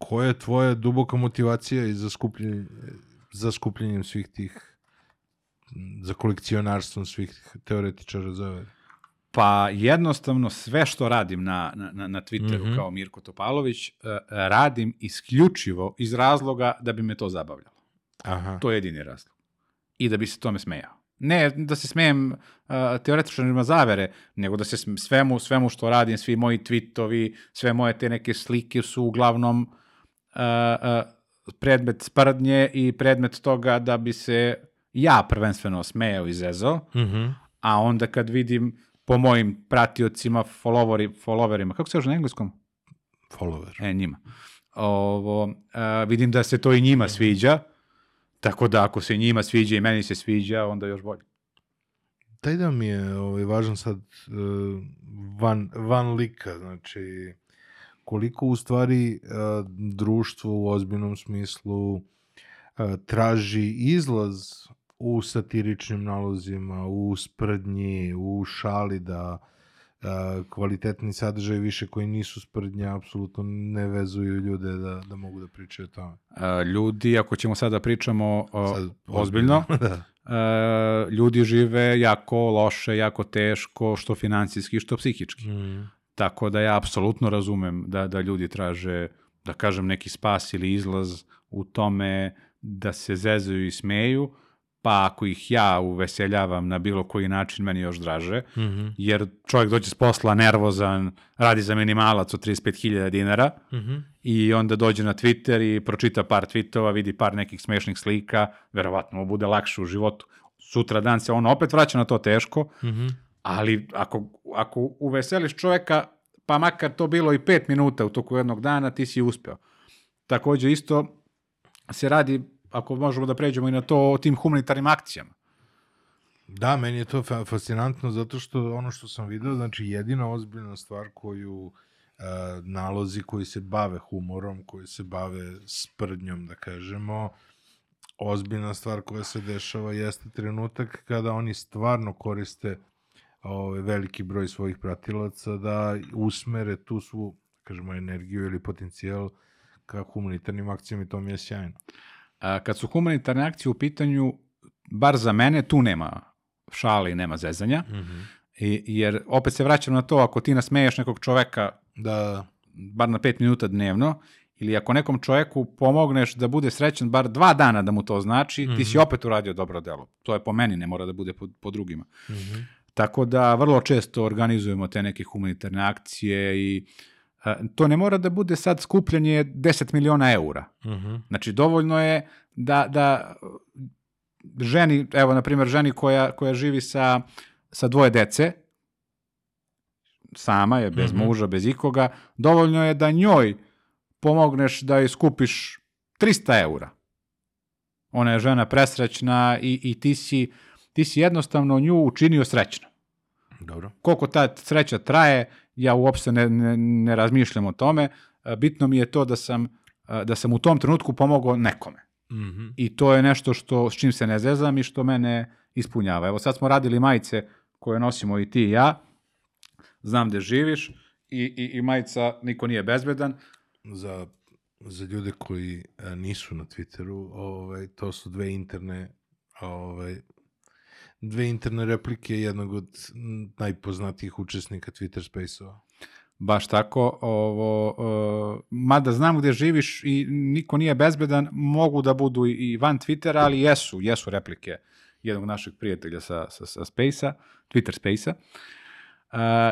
koja je tvoja duboka motivacija i za skupljenje, za skupljenjem svih tih za kolekcionarstvom svih teoretičara zavere. Pa jednostavno sve što radim na, na, na- Twitteru Mhm. kao Mirko Topalović, eh, radim isključivo iz razloga da bi me to zabavljalo. Aha. To je jedini razlog. I da bi se tome smejao. Ne da se smejem uh, teoretičarima zavere, nego da se svemu, svemu što radim, svi moji tweetovi, sve moje te neke slike su uglavnom predmet sprdnje i predmet toga da bi se ja prvenstveno smejao i zezao, Mhm. a onda kad vidim po mojim pratiocima, followeri, followerima, kako se još na engleskom? Follower. E, njima. Ovo, a, vidim da se to i njima sviđa, tako da ako se njima sviđa i meni se sviđa, onda još bolje. Taj da mi je ovaj, važan sad uh, van, van lika, znači koliko u stvari uh, društvo u ozbiljnom smislu uh, traži izlaz u satiričnim nalozima, u sprdnji, u šali da a, kvalitetni sadržaj više koji nisu sprdnja, apsolutno ne vezuju ljude da, da mogu da pričaju o tome. Ljudi, ako ćemo sada pričamo o, Sad, ozbiljno, da. ljudi žive jako loše, jako teško, što finansijski, što psihički. Mm. Tako da ja apsolutno razumem da, da ljudi traže, da kažem, neki spas ili izlaz u tome da se zezaju i smeju, pa ako ih ja uveseljavam na bilo koji način, meni još draže, Mhm. jer čovjek dođe s posla nervozan, radi za minimalac od 35.000 dinara Mhm. i onda dođe na Twitter i pročita par tweetova, vidi par nekih smešnih slika, verovatno mu bude lakše u životu. Sutra dan se on opet vraća na to teško, Mhm. Ali ako, ako uveseliš čoveka, pa makar to bilo i pet minuta u toku jednog dana, ti si uspeo. Takođe isto se radi, ako možemo da pređemo i na to, o tim humanitarnim akcijama. Da, meni je to fa- fascinantno zato što ono što sam video, znači jedina ozbiljna stvar koju e, nalozi koji se bave humorom, koji se bave sprdnjom, da kažemo, ozbiljna stvar koja se dešava jeste trenutak kada oni stvarno koriste ovaj, veliki broj svojih pratilaca da usmere tu svu, kažemo, energiju ili potencijal ka humanitarnim akcijama i to mi je sjajno. A, kad su humanitarne akcije u pitanju, bar za mene, tu nema šale i nema zezanja, Mhm. I, jer opet se vraćam na to, ako ti nasmeješ nekog čoveka Da, bar na pet minuta dnevno, ili ako nekom čoveku pomogneš da bude srećan bar dva dana da mu to znači, ti si opet uradio dobro delo. To je po meni, ne mora da bude po, po drugima. Mhm. Tako da vrlo često organizujemo te neke humanitarne akcije i a, to ne mora da bude sad skupljanje 10 miliona eura. Mhm. Znači, dovoljno je da, da ženi, evo, na primjer, ženi koja, koja živi sa, sa dvoje dece, sama je, bez Mhm. muža, bez ikoga, dovoljno je da njoj pomogneš da joj skupiš 300 eura. Ona je žena presrećna i, i ti, si, ti si jednostavno nju učinio srećno. Dobro. Koliko ta sreća traje, ja uopšte ne, ne, ne razmišljam o tome. E, Bitno mi je to da sam, e, da sam u tom trenutku pomogao nekome. Mhm. I to je nešto što, s čim se ne zezam i što mene ispunjava. Evo sad smo radili majice koje nosimo i ti i ja. Znam gde živiš i, i, i majica niko nije bezbedan. za, za ljude koji e, nisu na Twitteru, ovaj, to su dve interne ovaj, dve interne replike jednog od najpoznatijih učesnika Twitter Space-ova. Baš tako. Ovo, e, mada znam gde živiš i niko nije bezbedan, mogu da budu i- van Twittera, ali jesu, jesu replike jednog našeg prijatelja sa, sa, sa Space-a, Twitter Space-a. E,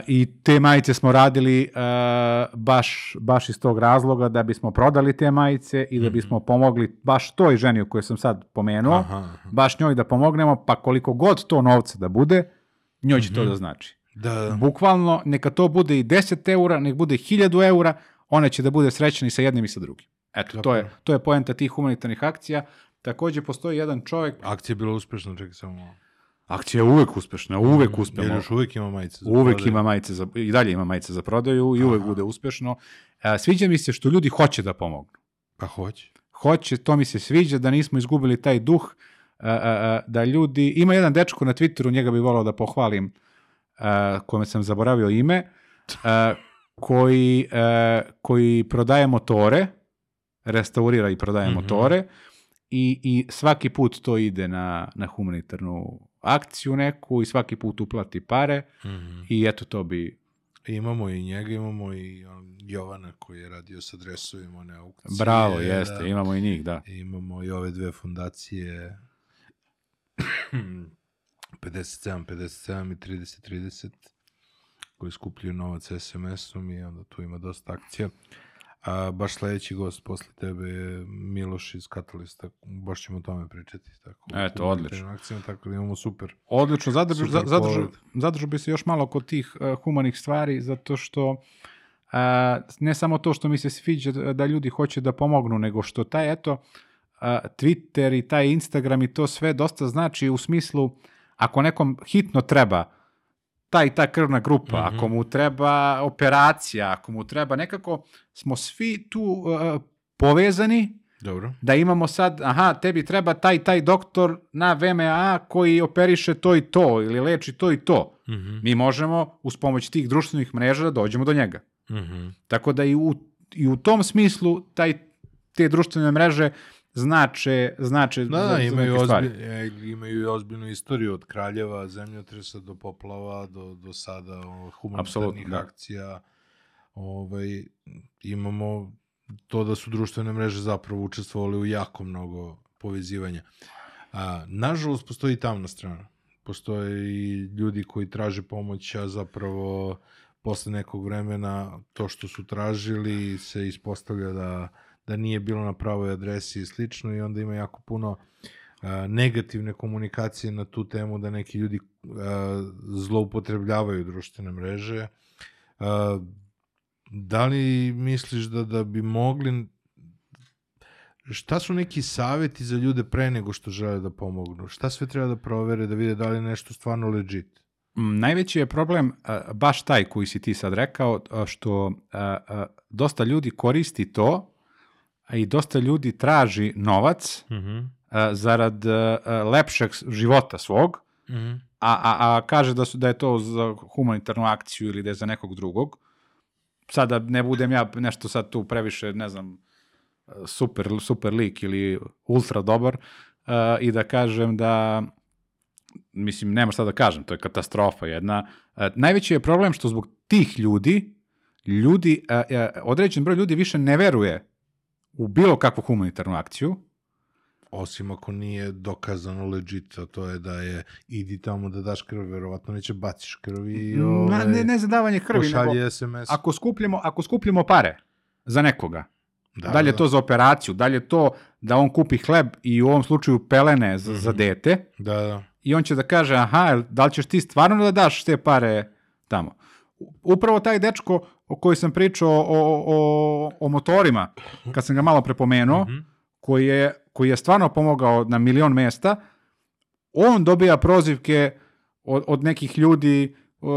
I te majice smo radili e, baš, baš iz tog razloga da bismo prodali te majice i da bismo pomogli baš toj ženi o kojoj sam sad pomenuo, Aha, aha. baš njoj da pomognemo, pa koliko god to novca da bude, njoj će to da znači. Da, da. Bukvalno, neka to bude i 10 eura, nek bude 1000 eura, ona će da bude srećna i sa jednim i sa drugim. Eto, to je, to je poenta tih humanitarnih akcija. Takođe, postoji jedan čovjek, Akcija je bila uspešna, čekaj samo. Akcija je uvek uspešna, uvek Jer uspemo. još uvijek ima majice. za Uvek prodaju. ima majice za, i dalje ima majice za prodaju i uvek bude uspešno. E, sviđa mi se što ljudi hoće da pomognu. Pa hoće. Hoće, to mi se sviđa, da nismo izgubili taj duh, a, a, a, da ljudi, ima jedan dečko na Twitteru, njega bi volao da pohvalim, a, kome sam zaboravio ime, a, koji, a, koji prodaje motore, restaurira i prodaje Mhm. motore i, i svaki put to ide na, na humanitarnu akciju neku i svaki put uplati pare Mhm. i eto to bi Imamo i njega, imamo i on, Jovana koji je radio sa dresovima, one aukcije. bravo, jeste, da. imamo i njih, da. Imamo i ove dve fundacije 57, 57 i 30, 30 koji skupljaju novac SMS-om i onda tu ima dosta akcija. A baš sledeći gost posle tebe je Miloš iz Katalista, baš ćemo o tome pričati. Tako, Eto, odlično. Akcijama, tako da imamo super. Odlično, zadržu, Super zadržu, zadržu bi se još malo kod tih uh, humanih stvari, zato što a, ne samo to što mi se sviđa da, ljudi hoće da pomognu, nego što taj, eto, a, Twitter i taj Instagram i to sve dosta znači u smislu, ako nekom hitno treba ta i ta krvna grupa, Mhm. ako mu treba operacija, ako mu treba nekako, smo svi tu uh, povezani Dobro. da imamo sad, aha, tebi treba taj taj doktor na VMA koji operiše to i to ili leči to i to. Mhm. Mi možemo uz pomoć tih društvenih mreža da dođemo do njega. Mhm. Tako da i u, i u tom smislu taj, te društvene mreže znače, znače Da, za- da, za imaju, neke stvari. ozbilj, e, imaju ozbiljnu istoriju od kraljeva, zemljotresa do poplava, do, do sada o, humanitarnih da. akcija. Ovaj, imamo to da su društvene mreže zapravo učestvovali u jako mnogo povezivanja. A, nažalost, postoji tamna strana. Postoje i ljudi koji traže pomoć, a zapravo posle nekog vremena to što su tražili se ispostavlja da, da nije bilo na pravoj adresi i slično i onda ima jako puno a, negativne komunikacije na tu temu da neki ljudi a, zloupotrebljavaju društvene mreže. A, da li misliš da da bi mogli šta su neki saveti za ljude pre nego što žele da pomognu? Šta sve treba da provere da vide da li je nešto stvarno legit? Mm, Najveći je problem baš taj koji si ti sad rekao, što dosta ljudi koristi to a i dosta ljudi traži novac Mhm. a, zarad a, a, lepšeg života svog, Mhm. a, a, a kaže da, su, da je to za humanitarnu akciju ili da je za nekog drugog. Sada ne budem ja nešto sad tu previše, ne znam, super, super lik ili ultra dobar uh, i da kažem da mislim, nema šta da kažem, to je katastrofa jedna. Uh, najveći je problem što zbog tih ljudi, ljudi, uh, uh, određen broj ljudi više ne veruje u bilo kakvu humanitarnu akciju, Osim ako nije dokazano legit, a to je da je idi tamo da daš krv, verovatno neće baciš krv i Na, ovaj, ne, ne za davanje krvi, nego SMS. ako skupljamo, ako skupljamo pare za nekoga, da, da li je to za operaciju, da li je to da on kupi hleb i u ovom slučaju pelene za, za Mhm. dete, Da, da. i on će da kaže, aha, da li ćeš ti stvarno da daš te pare tamo? Upravo taj dečko o koji sam pričao o, o, o, motorima, kad sam ga malo prepomenuo, Mhm. koji, je, koji je stvarno pomogao na milion mesta, on dobija prozivke od, od nekih ljudi uh,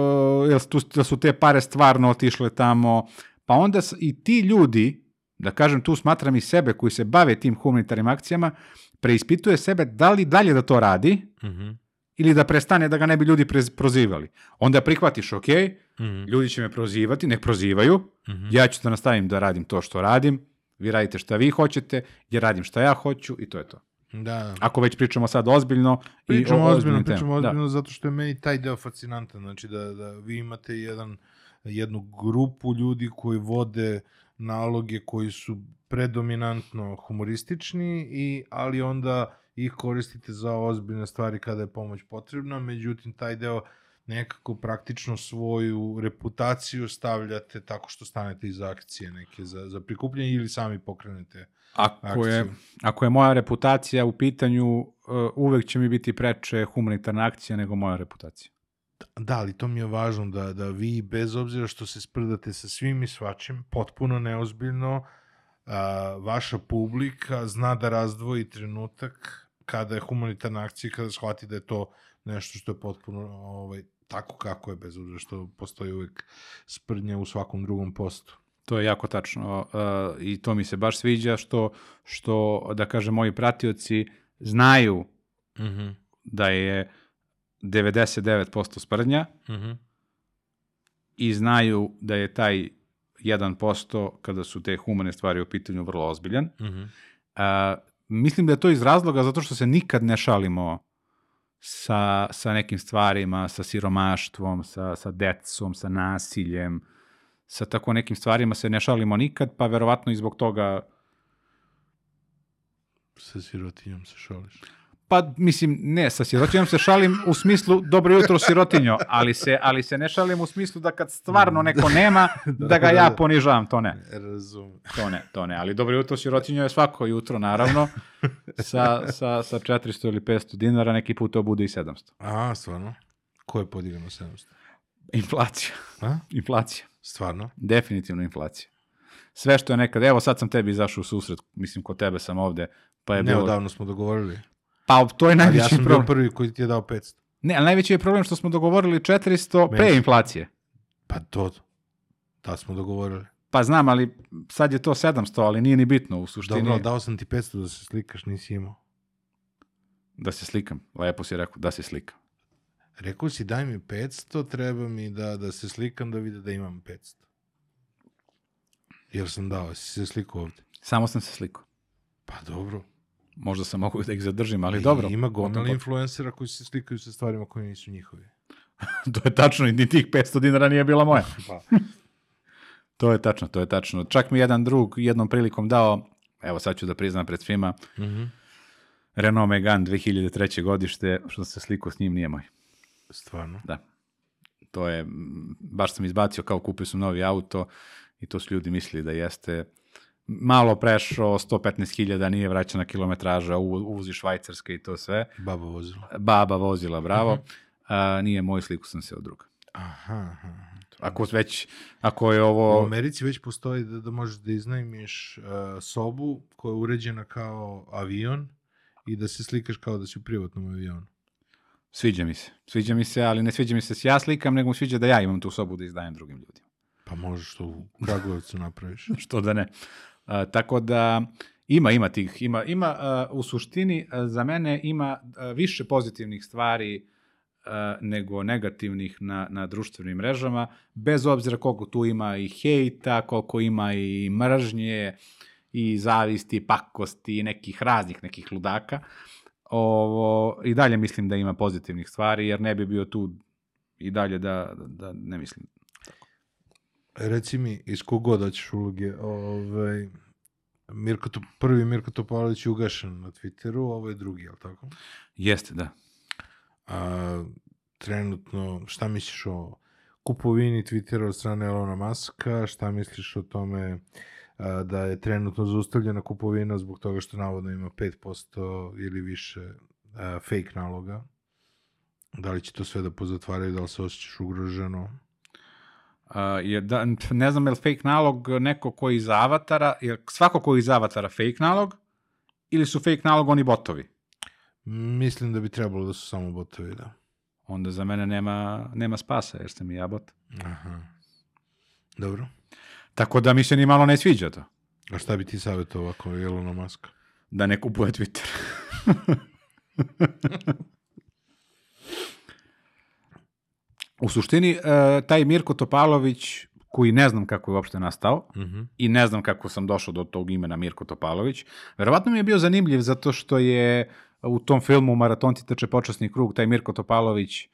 da su te pare stvarno otišle tamo, pa onda i ti ljudi, da kažem tu smatram i sebe koji se bave tim humanitarnim akcijama, preispituje sebe da li dalje da to radi, Mhm. ili da prestane da ga ne bi ljudi prozivali. Onda prihvatiš, ok, Mhm. ljudi će me prozivati, nek prozivaju, Mhm. ja ću da nastavim da radim to što radim, vi radite šta vi hoćete, ja radim šta ja hoću i to je to. Da. Ako već pričamo sad ozbiljno Pričamo i o ozbiljno, pričamo temama. Da. ozbiljno zato što je meni taj deo fascinantan, znači da, da vi imate jedan, jednu grupu ljudi koji vode naloge koji su predominantno humoristični, i, ali onda ih koristite za ozbiljne stvari kada je pomoć potrebna, međutim taj deo nekako praktično svoju reputaciju stavljate tako što stanete iza akcije neke za, za prikupljanje ili sami pokrenete Ako je, akciju. ako je moja reputacija u pitanju, uh, uvek će mi biti preče humanitarna akcija nego moja reputacija. Da, ali to mi je važno da, da vi, bez obzira što se sprdate sa svim i svačim, potpuno neozbiljno, a, vaša publika zna da razdvoji trenutak kada je humanitarna akcija kada shvati da je to nešto što je potpuno ovaj, tako kako je, bez obzira što postoji uvek sprdnja u svakom drugom postu. To je jako tačno uh, i to mi se baš sviđa što, što da kažem, moji pratioci znaju Mm -hmm. da je 99% sprdnja Mm -hmm. i znaju da je taj 1% kada su te humane stvari u pitanju vrlo ozbiljan. Mm -hmm. A, mislim da je to iz razloga zato što se nikad ne šalimo sa, sa nekim stvarima, sa siromaštvom, sa, sa decom, sa nasiljem, sa tako nekim stvarima se ne šalimo nikad, pa verovatno i zbog toga Sa sirotinjom se šališ. Pa, mislim, ne, sa sirotinjom se šalim u smislu dobro jutro sirotinjo, ali se, ali se ne šalim u smislu da kad stvarno neko nema, da ga ja ponižavam, to ne. Razumem. To ne, to ne, ali dobro jutro sirotinjo je svako jutro, naravno, sa, sa, sa 400 ili 500 dinara, neki put to bude i 700. A, stvarno? Ko je podigao na 700? Inflacija, A? inflacija, Stvarno? definitivno inflacija. Sve što je nekad, evo sad sam tebi izašao u susret, mislim kod tebe sam ovde, pa je Ne, bilo... smo dogovorili. Pa to je najveći ja sam bio problem. prvi koji ti je dao 500. Ne, ali najveći je problem što smo dogovorili 400 pre inflacije. Pa to, da smo dogovorili. Pa znam, ali sad je to 700, ali nije ni bitno u suštini. Dobro, dao sam ti 500 da se slikaš, nisi imao. Da se slikam. Lepo si rekao, da se slikam. Rekao si daj mi 500, treba mi da, da se slikam da vide da imam 500. Jer sam dao, si se slikao ovde. Samo sam se slikao. Pa dobro. Možda sam mogu da ih zadržim, ali I dobro. Ima gomila influencera koji se slikaju sa stvarima koje nisu njihovi. to je tačno, i ni tih 500 dinara nije bila moja. Pa. To je tačno, to je tačno. Čak mi jedan drug jednom prilikom dao, evo sad ću da priznam pred svima, Mhm. Renault Megane 2003. godište, što se slikao s njim, nije moj. Stvarno. Da. To je, baš sam izbacio kao kupio sam novi auto i to su ljudi mislili da jeste malo prešao, 115.000 nije vraćana kilometraža, u- uvozi švajcarske i to sve. Baba vozila. Baba vozila, bravo. A, nije moj, sliku sam se od druga. Aha, aha. Ako već, ako je U ovo... Americi već postoji da, da možeš da iznajmiš uh, sobu koja je uređena kao avion i da se slikaš kao da si u privatnom avionu. Sviđa mi se. Sviđa mi se, ali ne sviđa mi se da se ja slikam, nego mi sviđa da ja imam tu sobu da izdajem drugim ljudima. Pa možeš to u Kragujevcu napraviš. Što da ne. A, tako da ima, ima tih, ima, ima a, u suštini a, za mene ima a, više pozitivnih stvari a, nego negativnih na, na društvenim mrežama, bez obzira koliko tu ima i hejta, koliko ima i mržnje, i zavisti, pakosti, i nekih raznih nekih ludaka. Ovo, I dalje mislim da ima pozitivnih stvari, jer ne bi bio tu i dalje da, da ne mislim. Reci mi, iz kog da ćeš uloge, ovaj, Mirko, to, prvi Mirko Topalović je ugašen na Twitteru, ovo je drugi, jel tako? Jeste, da. A, trenutno, šta misliš o kupovini Twittera od strane Elona Muska, šta misliš o tome a, da je trenutno zaustavljena kupovina zbog toga što navodno ima 5% ili više a, fake naloga? Da li će to sve da pozatvaraju, da li se osjećaš ugroženo? Je da, ne znam je li fake nalog neko koji iz avatara, je svako koji iz avatara fake nalog ili su fake nalog oni botovi? Mislim da bi trebalo da su samo botovi, da. Onda za mene nema, nema spasa jer sam i ja bot. Aha. Dobro. Tako da mi se ni malo ne sviđa to. A šta bi ti savjetovao ako je Elona Muska? Da ne kupuje Twitter. U suštini, uh, taj Mirko Topalović, koji ne znam kako je uopšte nastao, Mhm. i ne znam kako sam došao do tog imena Mirko Topalović. Verovatno mi je bio zanimljiv zato što je u tom filmu Maratonci trče počasni krug, taj Mirko Topalović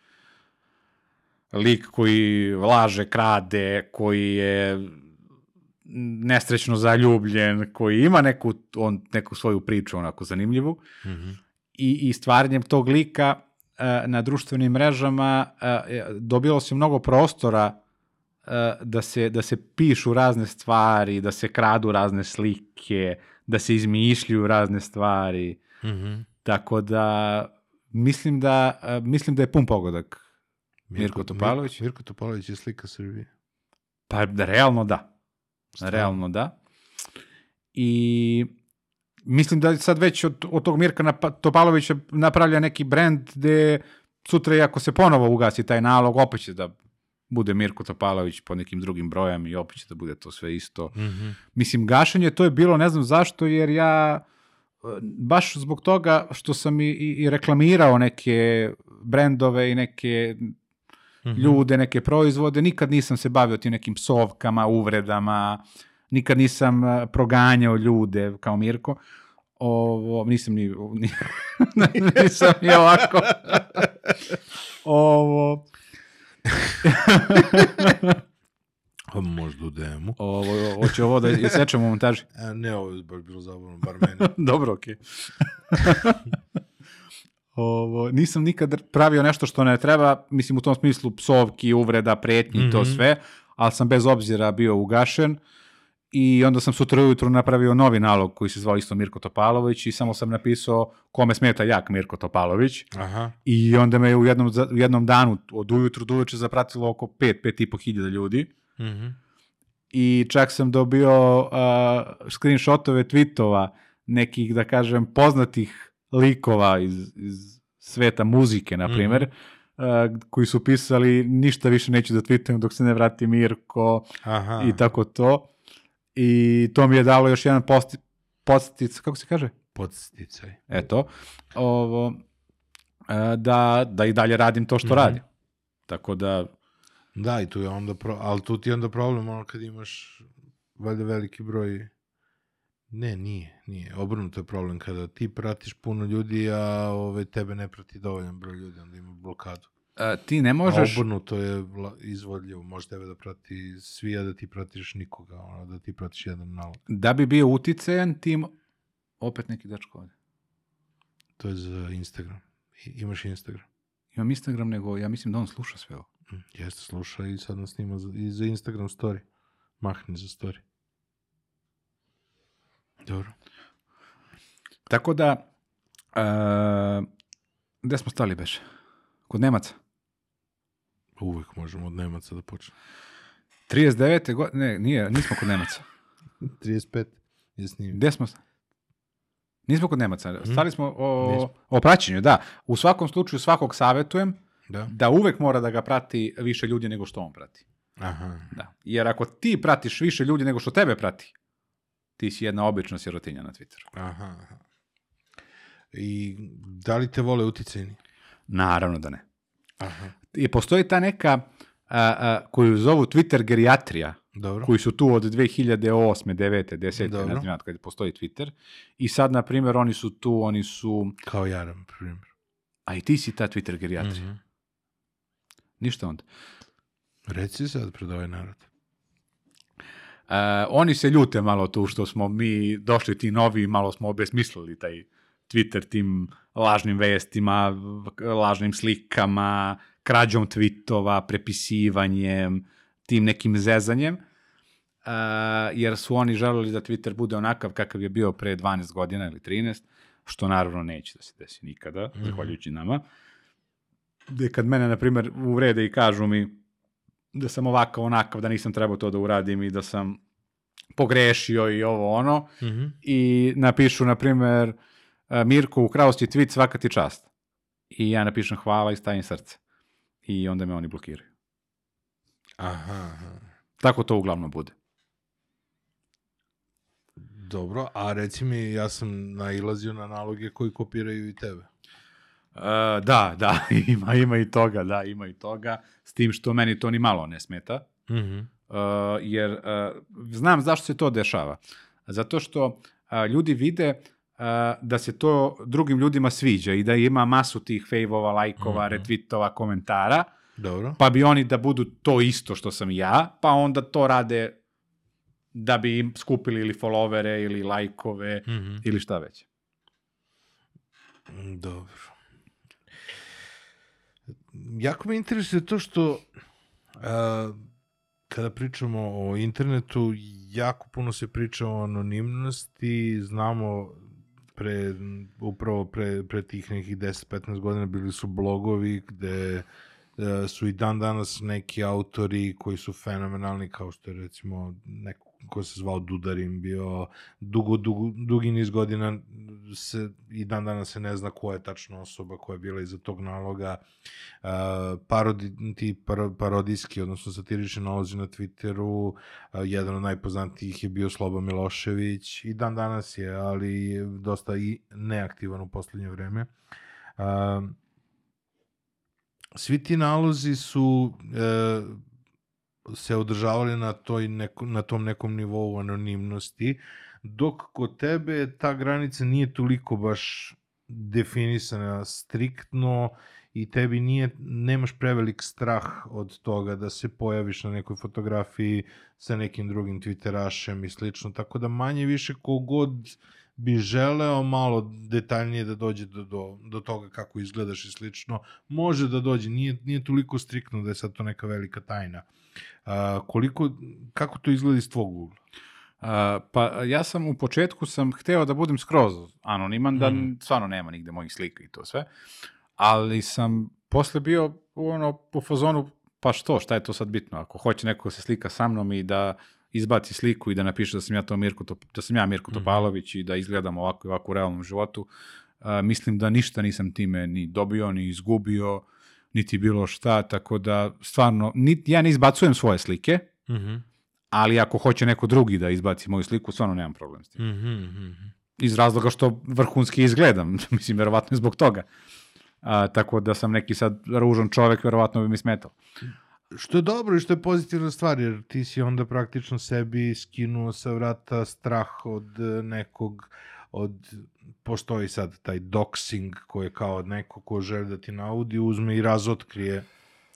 lik koji laže, krade, koji je nesrećno zaljubljen, koji ima neku, on, neku svoju priču onako zanimljivu Mhm. i, i stvaranjem tog lika e, na društvenim mrežama e, dobilo se mnogo prostora e, da se, da se pišu razne stvari, da se kradu razne slike, da se izmišljuju razne stvari. Mhm. Tako da mislim da e, mislim da je pun pogodak. Mirko Topalović? Mirko, Mirko Topalović je slika Srbije. Pa da, realno da. Realno da. I mislim da sad već od, od tog Mirka Napa- Topalovića napravlja neki brend gde sutra i ako se ponovo ugasi taj nalog, opet će da bude Mirko Topalović po nekim drugim brojem i opet će da bude to sve isto. Mhm. Mislim, gašenje to je bilo, ne znam zašto, jer ja e, baš zbog toga što sam i, i, reklamirao neke brendove i neke Mhm. ljude, neke proizvode, nikad nisam se bavio tim nekim psovkama, uvredama, nikad nisam e, proganjao ljude kao Mirko. Ovo, nisam ni, ni nisam ni ovako. Ovo, A možda u DM-u. ovo, hoće ovo da isečemo u montaži. A, ne, ovo je baš bilo zabavno, bar meni. Dobro, okej. Ovo, nisam nikad pravio nešto što ne treba, mislim u tom smislu psovki, uvreda, pretnji i to Mhm. sve, ali sam bez obzira bio ugašen i onda sam sutra ujutru napravio novi nalog koji se zvao isto Mirko Topalović i samo sam napisao kome smeta jak Mirko Topalović Aha. i onda me u jednom, u jednom danu od ujutru do uveče zapratilo oko 5, 5 i po hiljada ljudi Mhm. i čak sam dobio uh, screenshotove tweetova nekih, da kažem, poznatih likova iz, iz sveta muzike, na primer, uh, koji su pisali ništa više neću da tweetujem dok se ne vrati Mirko Aha. i tako to. I to mi je dalo još jedan posti, postic, kako se kaže? Podsticaj. Eto, ovo, e, da, da i dalje radim to što Mhm. radim. Tako da, Da, i tu je onda, pro... ali tu ti je onda problem ono kad imaš valjda veliki broj Ne, nije, nije. Obrnuto je problem kada ti pratiš puno ljudi, a ove, tebe ne prati dovoljan broj ljudi, onda ima blokadu. E, ti ne Možeš... A obrnuto je izvodljivo, može tebe da prati svi, a da ti pratiš nikoga, ono, da ti pratiš jedan nalog. Da bi bio uticajan tim... Opet neki dečko ovde. To je za Instagram. I, imaš Instagram. Imam Instagram, nego ja mislim da on sluša sve ovo. Mm, Jeste, sluša i sad nas snima za, i za Instagram story. Mahni za story. Dobro. Tako da, uh, gde smo stali beše? Kod Nemaca. Uvek možemo od Nemaca da počnemo. 39. godine, ne, nije, nismo kod Nemaca. 35 je snimio. Gde smo? Nismo kod Nemaca. Stali smo o, Nismo. o praćenju, da. U svakom slučaju svakog savetujem Da? da uvek mora da ga prati više ljudi nego što on prati. Aha. Da. Jer ako ti pratiš više ljudi nego što tebe prati, ti si jedna obična sirotinja na Twitteru. Aha. aha. I da li te vole uticajni? Naravno da ne. Aha. I postoji ta neka a, a, koju zovu Twitter gerijatrija, Dobro. koji su tu od 2008. 9. 10. ne Dobro. znam ja kad postoji Twitter. I sad, na primjer, oni su tu, oni su... Kao Jaram, primjer. A i ti si ta Twitter gerijatrija. Mhm. Ništa onda. Reci sad pred ovaj narod. E, oni se ljute malo tu što smo mi došli ti novi, malo smo obesmislili taj Twitter tim lažnim vestima, lažnim slikama, krađom tweetova, prepisivanjem, tim nekim zezanjem, e, jer su oni želeli da Twitter bude onakav kakav je bio pre 12 godina ili 13, što naravno neće da se desi nikada, zahvaljujući nama. Gde kad mene, na primjer, uvrede i kažu mi da sam ovakav, onakav, da nisam trebao to da uradim i da sam pogrešio i ovo ono, Mhm. i napišu, na primjer, e, Mirko, ukrao si tweet, svaka ti čast. I ja napišem hvala i stavim srce. I onda me oni blokiraju. Aha. Tako to uglavnom bude. Dobro, a reci mi, ja sam nailazio na naloge koji kopiraju i tebe. E, da, da, ima, ima i toga, da, ima i toga, s tim što meni to ni malo ne smeta, Mhm. Uh, jer uh, znam zašto se to dešava. Zato što uh, ljudi vide uh, da se to drugim ljudima sviđa i da ima masu tih fejvova, lajkova, Mhm. retvitova, komentara, Dobro. pa bi oni da budu to isto što sam ja, pa onda to rade da bi im skupili ili followere ili lajkove Mhm. ili šta već. Dobro. Jako me interesuje to što a, kada pričamo o internetu, jako puno se priča o anonimnosti, znamo pre, upravo pre, pre tih nekih 10-15 godina bili su blogovi gde e, su i dan danas neki autori koji su fenomenalni, kao što je recimo neko ko se zvao Dudarin bio dugo, dugo, dugi niz godina se, i dan danas se ne zna ko je tačno osoba koja je bila iza tog naloga. Uh, parodi, ti paro, parodijski, odnosno satirični nalozi na Twitteru, uh, jedan od najpoznatijih je bio Sloba Milošević i dan danas je, ali dosta i neaktivan u poslednje vreme. Uh, svi ti nalozi su e, se održavali na, toj neko, na tom nekom nivou anonimnosti, dok kod tebe ta granica nije toliko baš definisana striktno i tebi nije, nemaš prevelik strah od toga da se pojaviš na nekoj fotografiji sa nekim drugim twitterašem i slično, tako da manje više kogod bi želeo malo detaljnije da dođe do, do, do toga kako izgledaš i slično, može da dođe, nije, nije toliko striktno da je sad to neka velika tajna. A, koliko, kako to izgleda iz tvog ugla? Uh, pa ja sam u početku sam hteo da budem skroz anoniman, da Mhm. stvarno nema nigde mojih slika i to sve, ali sam posle bio u ono u fazonu, pa što, šta je to sad bitno? Ako hoće neko da se slika sa mnom i da izbaci sliku i da napiše da sam ja to Mirko, Top, da sam ja Mirko Mhm. Topalović i da izgledam ovako i ovako u realnom životu, uh, mislim da ništa nisam time ni dobio, ni izgubio, niti bilo šta, tako da stvarno, nit, ja ne izbacujem svoje slike, Mhm. ali ako hoće neko drugi da izbaci moju sliku, stvarno nemam problem s tim. Mhm, mhm. Iz razloga što vrhunski izgledam, mislim, verovatno i zbog toga. A, tako da sam neki sad ružan čovek, verovatno bi mi smetao. Što je dobro i što je pozitivna stvar, jer ti si onda praktično sebi skinuo sa vrata strah od nekog, od, postoji sad taj doxing koji je kao neko ko želi da ti naudi, uzme i razotkrije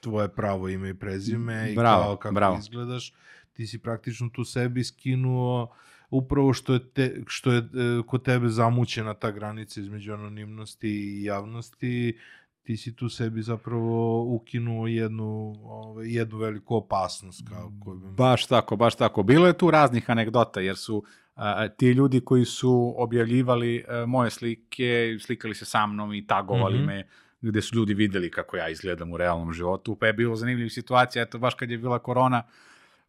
tvoje pravo ime i prezime i Bravo, kao kako bravo. izgledaš, ti si praktično tu sebi skinuo upravo što je, te, što je e, kod tebe zamućena ta granica između anonimnosti i javnosti, ti si tu sebi zapravo ukinuo jednu, ovaj, jednu veliku opasnost. Kao, koju bi... Baš tako, baš tako. Bilo je tu raznih anegdota, jer su a, ti ljudi koji su objavljivali a, moje slike, slikali se sa mnom i tagovali Mhm. me, gde su ljudi videli kako ja izgledam u realnom životu, pa je bilo zanimljivih situacija, eto, baš kad je bila korona,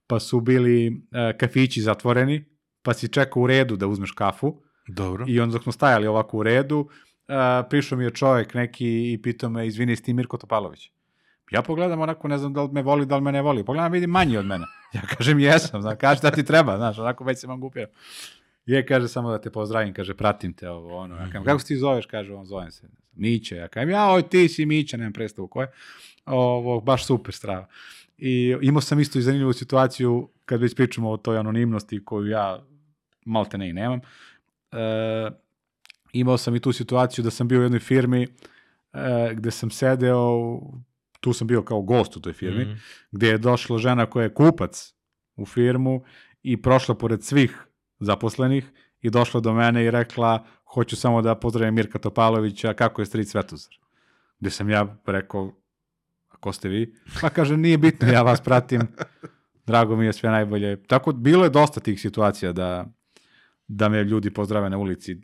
pa su bili a, kafići zatvoreni, pa si čekao u redu da uzmeš kafu, Dobro. I onda dok smo stajali ovako u redu, uh, prišao mi je čovjek neki i pitao me, izvini, si ti Mirko Topalović? Ja pogledam onako, ne znam da li me voli, da li me ne voli. Pogledam, vidim manji od mene. Ja kažem, jesam, znam, kaže šta ti treba, znaš, onako već se vam gupio. Je, kaže, samo da te pozdravim, kaže, pratim te ovo, ono. Ja kažem, kako se ti zoveš, kaže, on zovem se. Miće, ja kažem, ja, oj, ti si Miće, nemam predstavu ko je. Ovo, baš super strava. I imao sam isto i zanimljivu situaciju, kad već pričamo o toj anonimnosti koju ja malte ne i nemam. E, imao sam i tu situaciju da sam bio u jednoj firmi e, gde sam sedeo, tu sam bio kao gost u toj firmi, Mhm. gde je došla žena koja je kupac u firmu i prošla pored svih zaposlenih i došla do mene i rekla hoću samo da pozdravim Mirka Topalovića, kako je stric Svetozar. Gde sam ja rekao, a ko ste vi? Pa kaže, nije bitno, ja vas pratim, drago mi je sve najbolje. Tako, bilo je dosta tih situacija da, da me ljudi pozdrave na ulici,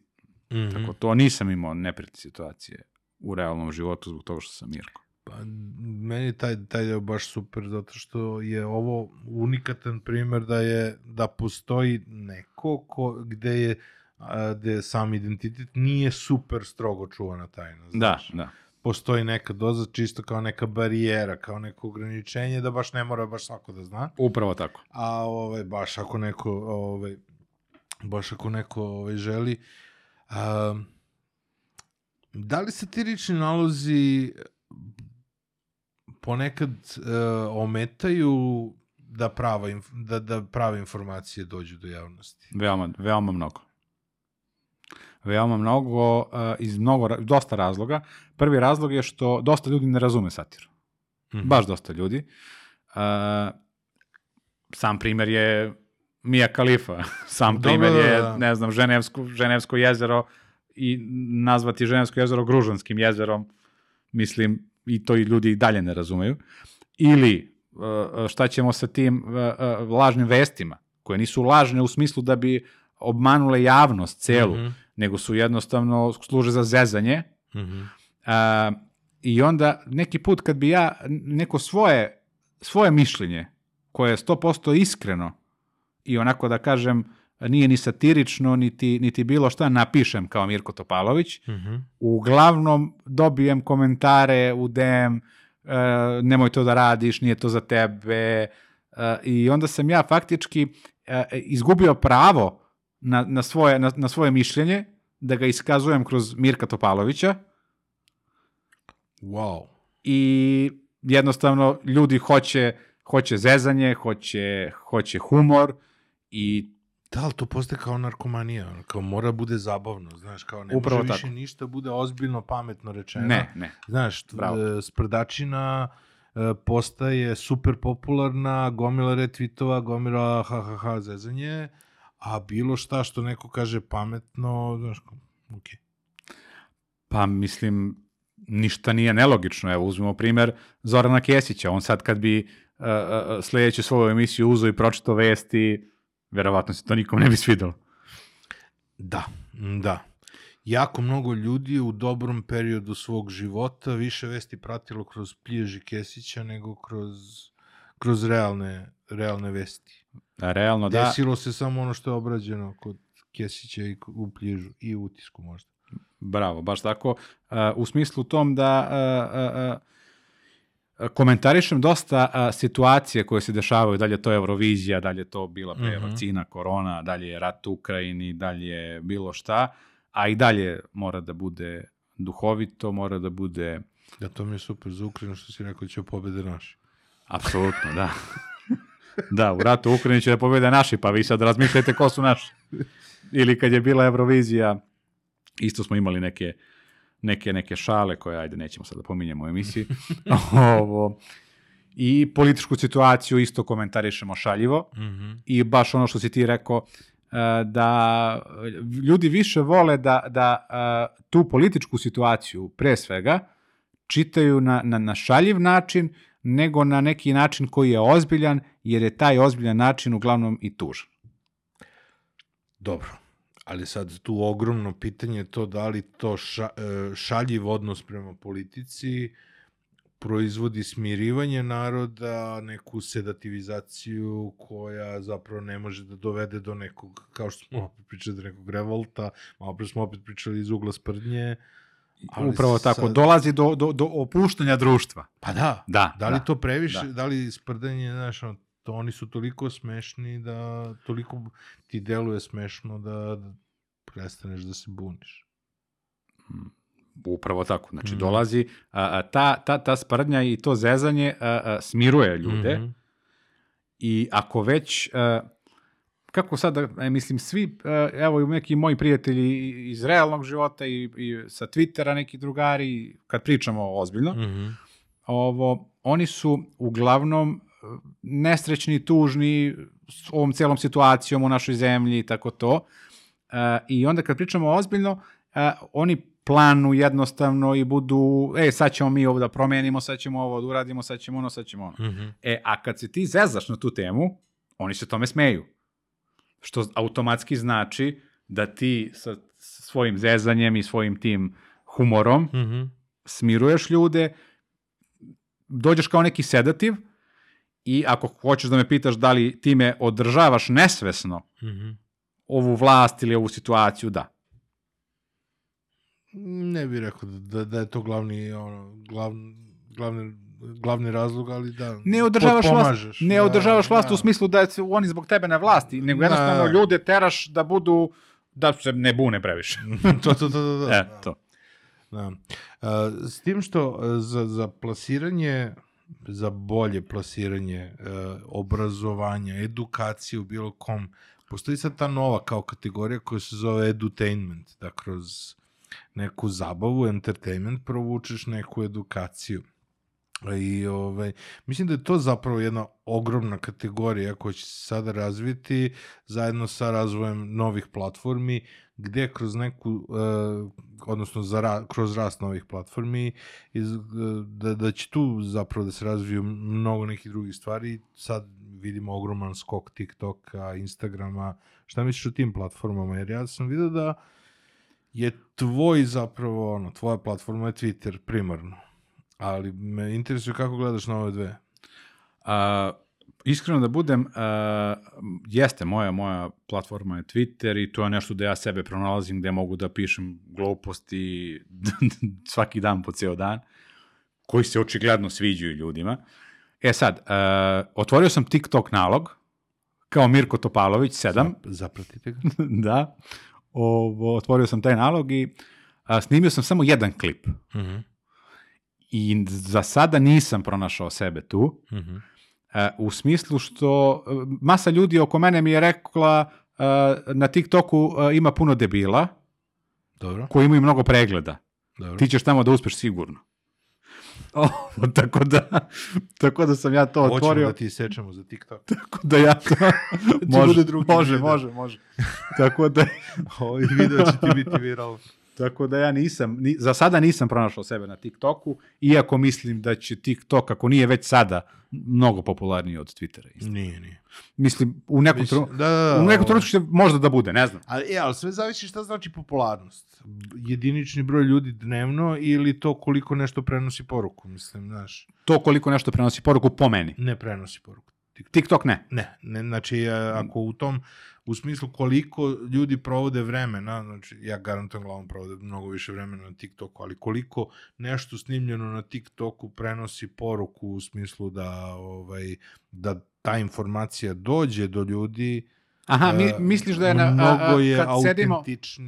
Mhm. tako to nisam imao neprijatne situacije u realnom životu zbog toga što sam Mirko. Pa, meni je taj, taj deo baš super, zato što je ovo unikatan primer da je da postoji neko ko, gde je gde je sam identitet nije super strogo čuvana tajna. Da, Znaš. da. Postoji neka doza čisto kao neka barijera, kao neko ograničenje da baš ne mora baš svako da zna. Upravo tako. A ovaj baš ako neko ovaj baš ako neko ovaj želi um, da li satirični nalozi ponekad uh, ometaju da prava inf- da da prave informacije dođu do javnosti. Veoma, veoma mnogo. Veoma mnogo, uh, iz mnogo, dosta razloga. Prvi razlog je što dosta ljudi ne razume satiru. Mhm. Baš dosta ljudi. Uh, sam primer je Mija Kalifa. Sam Dobro, primer je, da, da. ne znam, Ženevsko, Ženevsko jezero i nazvati Ženevsko jezero Gružanskim jezerom, mislim, i to i ljudi i dalje ne razumeju. Ili uh, šta ćemo sa tim uh, uh, lažnim vestima, koje nisu lažne u smislu da bi obmanule javnost celu, Mhm. nego su jednostavno služe za zezanje, Mhm. A, I onda neki put kad bi ja neko svoje, svoje mišljenje, koje je 100% iskreno i onako da kažem nije ni satirično, niti, niti bilo šta napišem kao Mirko Topalović, Mhm. uglavnom dobijem komentare u DM, e, nemoj to da radiš, nije to za tebe, e, i onda sam ja faktički e, izgubio pravo na, na, svoje, na, na svoje mišljenje, da ga iskazujem kroz Mirka Topalovića, Wow. i jednostavno ljudi hoće, hoće zezanje, hoće, hoće humor i Da, ali to postaje kao narkomanija, kao mora bude zabavno, znaš, kao ne Upravo može više tako. ništa bude ozbiljno, pametno rečeno. ne, ne. Znaš, Bravo. e, sprdačina e, postaje super popularna, gomila retvitova, gomila ha, ha, ha, zezanje, a bilo šta što neko kaže pametno, znaš, okej. Pa mislim, ništa nije nelogično. Evo, uzmemo primer Zorana Kesića. On sad kad bi uh, uh, sledeću svoju emisiju uzo i pročito vesti, verovatno se to nikom ne bi svidelo. Da, da. Jako mnogo ljudi u dobrom periodu svog života više vesti pratilo kroz Plježi Kesića nego kroz, kroz realne, realne vesti. A Realno da, Desilo se samo ono što je obrađeno kod Kesića i u Plježu i u utisku možda. bravo, baš tako. Uh, u smislu tom da uh, uh, komentarišem dosta a, situacije koje se dešavaju, dalje to je Eurovizija, dalje to bila pre Mhm. vakcina, korona, dalje je rat u Ukrajini, dalje je bilo šta, a i dalje mora da bude duhovito, mora da bude Da, to mi je super za Ukrajinu što si rekao da će pobede naši. Apsolutno, da. da, u ratu u Ukrajini će da pobede naši, pa vi sad razmišljajte ko su naši. Ili kad je bila Eurovizija, isto smo imali neke, neke, neke šale koje, ajde, nećemo sad da pominjemo u emisiji. Ovo, I političku situaciju isto komentarišemo šaljivo. Mhm. I baš ono što si ti rekao, e, da ljudi više vole da, da e, tu političku situaciju, pre svega, čitaju na, na, na šaljiv način, nego na neki način koji je ozbiljan, jer je taj ozbiljan način uglavnom i tužan. Dobro. Ali sad tu ogromno pitanje je to da li to ša, e, šaljiv odnos prema politici proizvodi smirivanje naroda, neku sedativizaciju koja zapravo ne može da dovede do nekog, kao što smo opet pričali, do nekog revolta, malo pre smo opet pričali iz ugla sprdnje. Ali Upravo tako, sad- dolazi do, do, do opuštanja društva. Pa da, Da, da li da, to previše, da. da li sprdanje, znaš, ono, to oni su toliko smešni da toliko ti deluje smešno da, prestaneš da se buniš. Upravo tako. Znači, Mhm. dolazi a, a, ta, ta, ta sprdnja i to zezanje a, a, smiruje ljude. Mhm. I ako već, e, kako sad, da- e, mislim, svi, evo i neki moji prijatelji iz realnog života i, i sa Twittera, neki drugari, kad pričamo ozbiljno, Mhm. ovo, oni su uglavnom nesrećni, tužni s ovom celom situacijom u našoj zemlji i tako to. E, I onda kad pričamo ozbiljno, e, oni planu jednostavno i budu, e, sad ćemo mi ovo da promenimo, sad ćemo ovo da uradimo, sad ćemo ono, sad ćemo ono. Mhm. E, a kad se ti zezaš na tu temu, oni se tome smeju. Što automatski znači da ti sa svojim zezanjem i svojim tim humorom Mhm. smiruješ ljude, dođeš kao neki sedativ i ako hoćeš da me pitaš da li time održavaš nesvesno Mhm. ovu vlast ili ovu situaciju, da. Ne bih rekao da, da, da je to glavni, ono, glav, glavni, glavni razlog, ali da, Ne održavaš vlast, ne da, održavaš vlast da. u smislu da su oni zbog tebe na vlasti, nego Da. jednostavno ljude teraš da budu, da se ne bune previše. to, to, to, to, da. E, to. Da. A, s tim što a, za, za plasiranje, za bolje plasiranje a, obrazovanja, edukacije u bilo kom, postoji sad ta nova kao kategorija koja se zove edutainment, da kroz neku zabavu, entertainment, provučeš neku edukaciju. I ovaj, mislim da je to zapravo jedna ogromna kategorija koja će se sada razviti zajedno sa razvojem novih platformi, gde kroz neku, uh, odnosno za ra, kroz rast novih platformi, iz, uh, da, da će tu zapravo da se razviju mnogo nekih drugih stvari. Sad vidimo ogroman skok TikToka, Instagrama. Šta misliš o tim platformama? Jer ja sam vidio da je tvoj zapravo, ono, tvoja platforma je Twitter primarno. Ali me interesuje kako gledaš na ove dve. A, iskreno da budem, a, jeste, moja, moja platforma je Twitter i to je nešto da ja sebe pronalazim gde mogu da pišem gluposti svaki dan po ceo dan, koji se očigledno sviđaju ljudima. E sad, a, otvorio sam TikTok nalog, kao Mirko Topalović, 7, Zap- Zapratite ga. da, ovo, otvorio sam taj nalog i a, snimio sam samo jedan klip. Mhm. I za sada nisam pronašao sebe tu, Mhm. E, u smislu što e, masa ljudi oko mene mi je rekla e, na TikToku e, ima puno debila Dobro, koji imaju mnogo pregleda. dobro. Ti ćeš tamo da uspeš sigurno. O, tako da tako da sam ja to Hoćemo otvorio. da ti sečemo za TikTok. Tako da ja to... može, može, video. može, može. tako da Ovaj video će ti biti viral. Tako da ja nisam ni, za sada nisam pronašao sebe na TikToku, iako mislim da će TikTok ako nije već sada mnogo popularniji od Twittera. isto. Nije, nije. Mislim u nekom trenutku da, da, da, u nekom trenutku će možda da bude, ne znam. Ali, e, ali sve zavisi šta znači popularnost. Jedinični broj ljudi dnevno ili to koliko nešto prenosi poruku, mislim, znaš. to koliko nešto prenosi poruku po meni. Ne prenosi poruku. TikTok. TikTok ne. Ne, ne, znači e, ako u tom u smislu koliko ljudi provode vremena, znači ja garantujem glavom provode mnogo više vremena na TikToku, ali koliko nešto snimljeno na TikToku prenosi poruku u smislu da ovaj da ta informacija dođe do ljudi, Aha, mi, e, misliš da je na, a, a, je kad sedimo,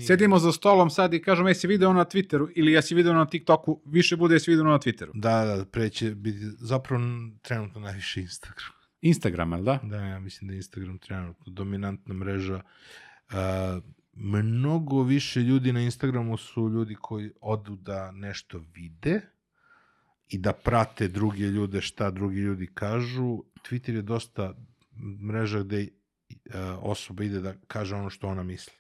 sedimo za stolom sad i kažemo, jesi video na Twitteru ili jesi video na TikToku, više bude jesi video na Twitteru. Da, da, pre će biti zapravo trenutno najviše Instagram. Instagram, jel da? Da, ja mislim da je Instagram trenutno dominantna mreža. Uh, mnogo više ljudi na Instagramu su ljudi koji odu da nešto vide i da prate druge ljude, šta drugi ljudi kažu. Twitter je dosta mreža gde uh, osoba ide da kaže ono što ona misli.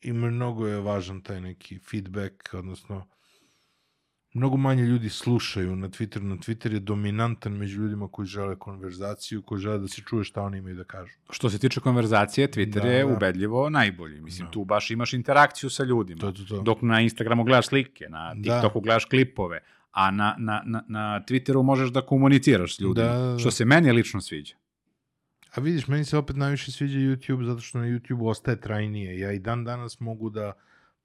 I mnogo je važan taj neki feedback, odnosno mnogo manje ljudi slušaju na Twitteru. Na Twitter je dominantan među ljudima koji žele konverzaciju, koji žele da se čuje šta oni imaju da kažu. Što se tiče konverzacije, Twitter Da, je da. ubedljivo najbolji. Mislim, Da. tu baš imaš interakciju sa ljudima. To to, to. Dok na Instagramu gledaš slike, na Da. TikToku gledaš klipove, a na, na, na, na Twitteru možeš da komuniciraš s ljudima, Da, da, da. što se meni lično sviđa. A vidiš, meni se opet najviše sviđa YouTube zato što na YouTube ostaje trajnije. Ja i dan danas mogu da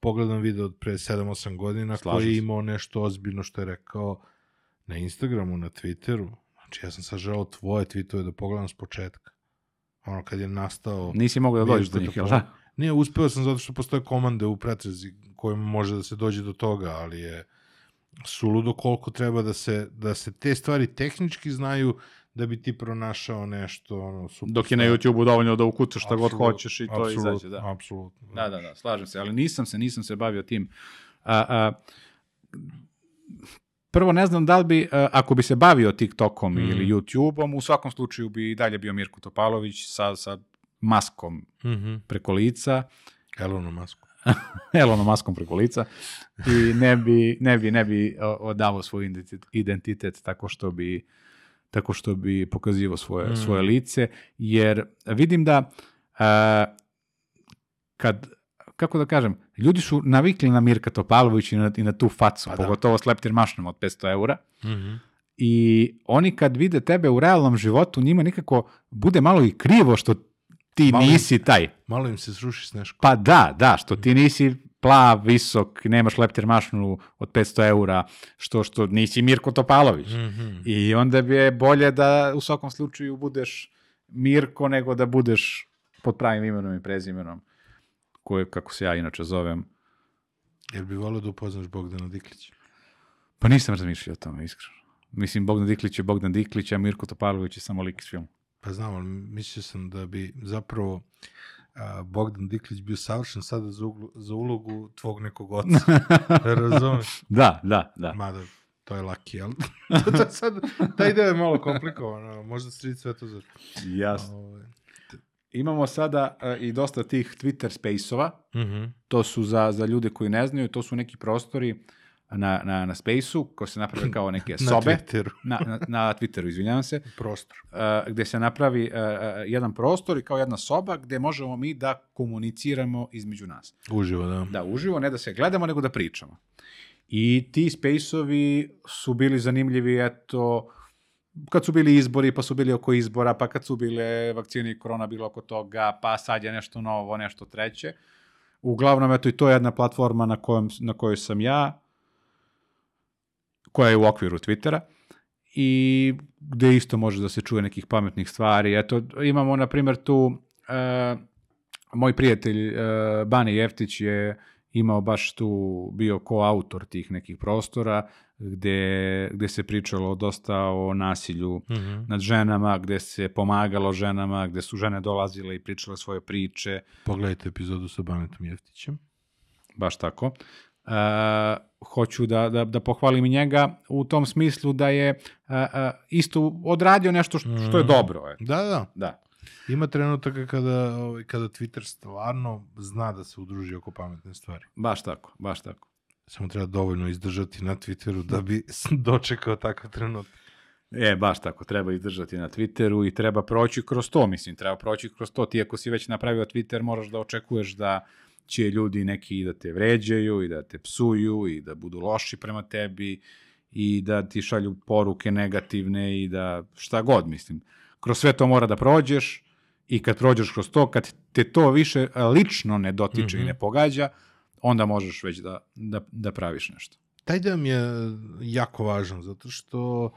pogledam video od pre 7-8 godina Slažem koji je imao nešto ozbiljno što je rekao na Instagramu, na Twitteru. Znači, ja sam sad želao tvoje tweetove da pogledam s početka. Ono, kad je nastao... Nisi mogao da dođeš do Mirko njih, jel da? Nije, uspeo sam zato što postoje komande u pretrazi kojima može da se dođe do toga, ali je suludo koliko treba da se, da se te stvari tehnički znaju da bi ti pronašao nešto ono, super Dok je na. YouTube-u dovoljno da ukucaš šta god hoćeš i to apsolutno, izađe, da. Apsolutno. Da, da, da, slažem se, ali nisam se, nisam se bavio tim. A, a, prvo ne znam da li bi, a, ako bi se bavio TikTokom Mm. ili YouTubeom, u svakom slučaju bi i dalje bio Mirko Topalović sa, sa maskom Mhm. preko lica, Elonu Masku. Elonom maskom preko lica i ne bi, ne bi, ne bi odavao svoj identitet, identitet tako što bi tako što bi pokazivao svoje, Mm. svoje lice, jer vidim da a, kad, kako da kažem, ljudi su navikli na Mirka Topalović i na, i na tu facu, Pa da. pogotovo s leptir mašnom od 500 eura, Mhm. i oni kad vide tebe u realnom životu, njima nikako bude malo i krivo što ti Malo im- nisi taj. Malo im se sruši sneško. Pa da, da, što ti nisi plav, visok, nemaš leptir mašnu od 500 eura, što, što nisi Mirko Topalović. Mhm. I onda bi je bolje da u svakom slučaju budeš Mirko nego da budeš pod pravim imenom i prezimenom, koje, kako se ja inače zovem. Jel bi volio da upoznaš Bogdana Diklića? Pa nisam razmišljao o tome, iskreno. Mislim, Bogdan Diklić je Bogdan Diklić, a Mirko Topalović je samo lik iz filma. Pa znam, ali mislio sam da bi zapravo a, Bogdan Diklić bio savršen sada za, uglu, za ulogu tvog nekog oca. Razumeš? Da, da, da. Mada, to je laki, ali to je sad, taj deo je malo komplikovan, možda srid Svetozar. Jasno. Ovaj, Imamo sada e, i dosta tih Twitter space-ova, Mhm. to su za, za ljude koji ne znaju, to su neki prostori na, na, na Space-u, koji se naprave kao neke Na sobe. Twitteru. Na, na, na Twitteru, izvinjavam se. Prostor. uh, gde se napravi uh, uh, jedan prostor i kao jedna soba gde možemo mi da komuniciramo između nas. Uživo, da. Da, uživo, ne da se gledamo, nego da pričamo. I ti space-ovi su bili zanimljivi, eto, kad su bili izbori, pa su bili oko izbora, pa kad su bile vakcine i korona bilo oko toga, pa sad je nešto novo, nešto treće. Uglavnom, eto, i to je jedna platforma na, kojem, na kojoj sam ja, koja je u okviru Twittera i gde isto može da se čuje nekih pametnih stvari. Eto, imamo, na primjer, tu e, moj prijatelj e, Bane Jeftić je imao baš tu, bio koautor tih nekih prostora, gde, gde se pričalo dosta o nasilju Mhm. nad ženama, gde se pomagalo ženama, gde su žene dolazile i pričale svoje priče, Pogledajte epizodu sa Banetom Jeftićem. baš tako. E, hoću da, da, da pohvalim i njega u tom smislu da je e, e, isto odradio nešto što, što je Mhm. dobro. eto. Da, da. Da. Ima trenutaka kada, ovaj, kada Twitter stvarno zna da se udruži oko pametne stvari. Baš tako, baš tako. Samo treba dovoljno izdržati na Twitteru da bi dočekao takav trenutak. E, baš tako, treba izdržati na Twitteru i treba proći kroz to, mislim, treba proći kroz to. Ti ako si već napravio Twitter, moraš da očekuješ da će ljudi neki i da te vređaju i da te psuju i da budu loši prema tebi i da ti šalju poruke negativne i da šta god, mislim. Kroz sve to mora da prođeš i kad prođeš kroz to, kad te to više lično ne dotiče Mhm. i ne pogađa, onda možeš već da, da, da praviš nešto. Taj deo mi je jako važan, zato što uh,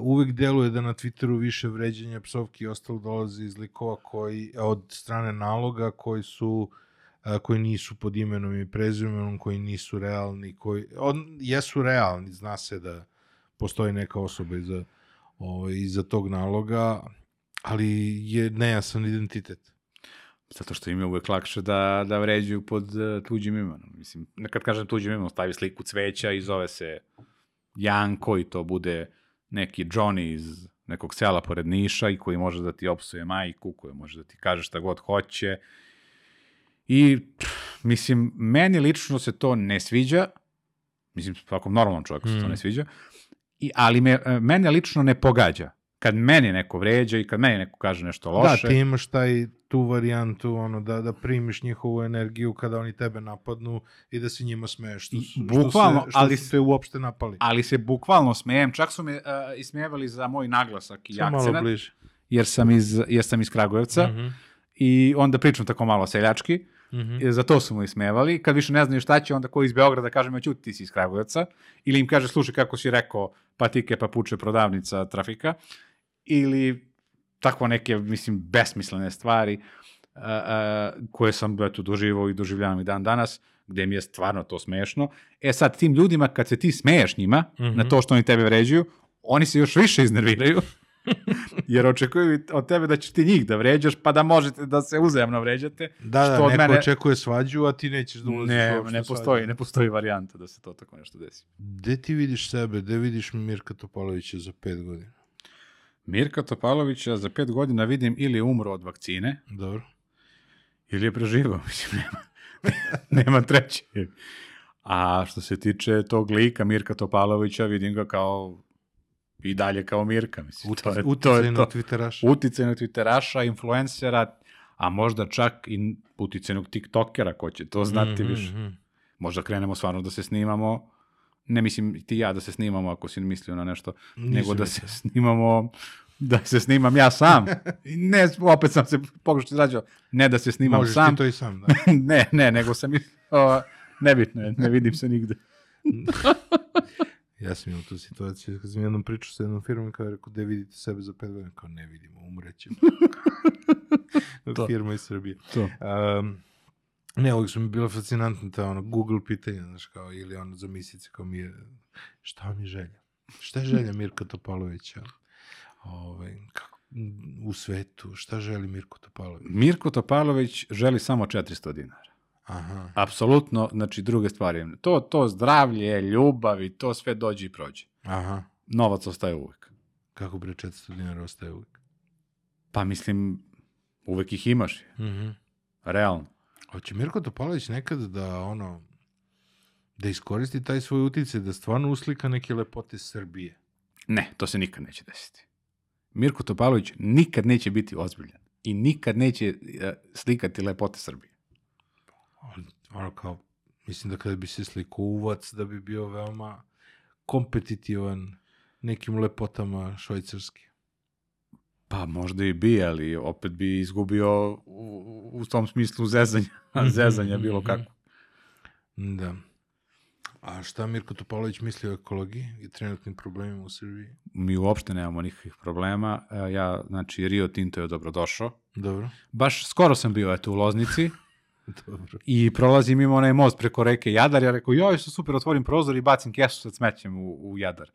uvek deluje da na Twitteru više vređenja, psovki i ostalo dolazi iz likova koji, od strane naloga koji su koji nisu pod imenom i prezimenom, koji nisu realni, koji on, jesu realni, zna se da postoji neka osoba iza, ovaj, iza tog naloga, ali je nejasan identitet. Zato što im je uvek lakše da, da vređuju pod uh, tuđim imenom. Mislim, kad kažem tuđim imenom, stavi sliku cveća i zove se Janko i to bude neki Johnny iz nekog sela pored Niša i koji može da ti opsuje majku, koji može da ti kaže šta god hoće. I, pff, mislim, meni lično se to ne sviđa, mislim, svakom normalnom čovjeku se to Mm. ne sviđa, I, ali me, e, mene lično ne pogađa. Kad meni neko vređa i kad meni neko kaže nešto loše, Da, ti imaš taj, tu varijantu, ono, da, da primiš njihovu energiju kada oni tebe napadnu i da se njima smeješ. Što, su- Bukvalno, što, se, što ali su te uopšte napali. ali se bukvalno smejem. Čak su me uh, ismevali za moj naglasak i Samo malo akcenat, bliže. jer sam iz, jer sam iz Kragujevca Mhm, i onda pričam tako malo seljački. Mhm. I za to su mu ismevali. Kad više ne znaju šta će, onda ko iz Beograda kaže, ma ćuti, ti si iz Kragujevca. Ili im kaže, slušaj kako si rekao, patike, papuče, prodavnica, trafika. Ili tako neke, mislim, besmislene stvari a, a, koje sam eto, doživao i doživljavam i dan danas, gde mi je stvarno to smešno. E sad, tim ljudima, kad se ti smeješ njima, Mhm. na to što oni tebe vređuju, oni se još više iznerviraju, jer očekuju od tebe da ćeš ti njih da vređaš, pa da možete da se uzajamno vređate. Da, da, što neko mene- očekuje svađu, a ti nećeš da ulaziš Ne, ne postoji, svađu. ne postoji varijanta da se to tako nešto desi. Gde ti vidiš sebe, gde vidiš Mirka Topalovića za pet godina? Mirka Topalovića za pet godina vidim ili umro od vakcine, Dobro. ili je preživao, mislim, nema, nema treće. A što se tiče tog lika Mirka Topalovića, vidim ga kao i dalje kao Mirka, mislim. to je, to Uticaj je na to. Twitteraša. Uticajnog Twitteraša, influencera, a možda čak i uticajnog TikTokera, ko će to znati Mhm, više. mhm. Možda krenemo stvarno da se snimamo, ne mislim ti ja da se snimamo ako si mislio na nešto, Nisam nego da mislio. se snimamo, da se snimam ja sam. Ne, opet sam se pogrešno izrađao, ne da se snimam Možeš sam. ti to i sam, da. ne, ne, nego sam mislio, nebitno je, ne vidim se nigde. Ja sam imao tu situaciju, kad sam jednom pričao sa jednom firmom, kao je rekao, gde vidite sebe za pet godina? Kao, ne vidimo, umrećemo. To. Firma iz Srbije. To. Um, ne, uvijek su mi bilo fascinantno ta ono Google pitanja, znaš, kao, ili ono za misice, kao mi je, šta vam je želja? Šta je želja Mirka Topalovića? Ovaj, kako, u svetu, šta želi Mirko Topalović? Mirko Topalović želi samo 400 dinara. Aha, Apsolutno, znači druge stvari. To, to zdravlje, ljubav i to sve dođe i prođe. aha. Novac ostaje uvek. Kako bre 400 dinara ostaje uvijek? Pa mislim, uvek ih imaš, Mhm. realno. Hoće Mirko Topalović nekad da ono da iskoristi taj svoj uticaj, da stvarno uslika neke lepote Srbije. Ne, to se nikad neće desiti. Mirko Topalović nikad neće biti ozbiljan i nikad neće e, slikati lepote Srbije. On- Ono kao, mislim da kada bi se slikao uvac, da bi bio veoma kompetitivan nekim lepotama švajcarski. Pa možda i bi, ali opet bi izgubio u, u tom smislu zezanja, zezanja bilo kako. Da. A šta Mirko Topalović misli o ekologiji i trenutnim problemima u Srbiji? Mi uopšte nemamo nikakvih problema. E, Ja, znači, Rio Tinto je dobrodošao. Dobro. Baš skoro sam bio eto, u Loznici Dobro. i prolazim mimo onaj most preko reke Jadar. Ja rekao, joj, što super, otvorim prozor i bacim kesu sa smećem u, u Jadar.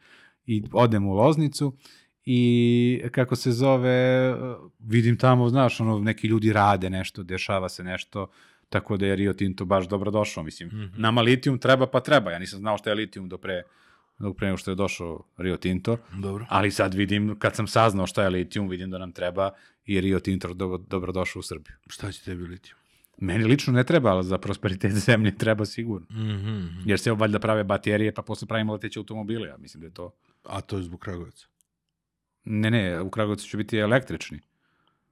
I odem u Loznicu i kako se zove, vidim tamo, znaš, ono, neki ljudi rade nešto, dešava se nešto, tako da je Rio Tinto baš dobrodošao, mislim. Mhm. Nama litijum treba pa treba, ja nisam znao šta je litijum do pre, do pre nego što je došao Rio Tinto, Dobro. ali sad vidim, kad sam saznao šta je litijum, vidim da nam treba i Rio Tinto dobro, dobrodošao u Srbiju. Šta će tebi litijum? Meni lično ne treba, ali za prosperitet zemlje treba sigurno. Mhm. Jer se valjda prave baterije, pa posle pravimo leteće automobile, ja mislim da je to... A to je zbog Kragovica. Ne, ne, u Kragujevcu će biti električni,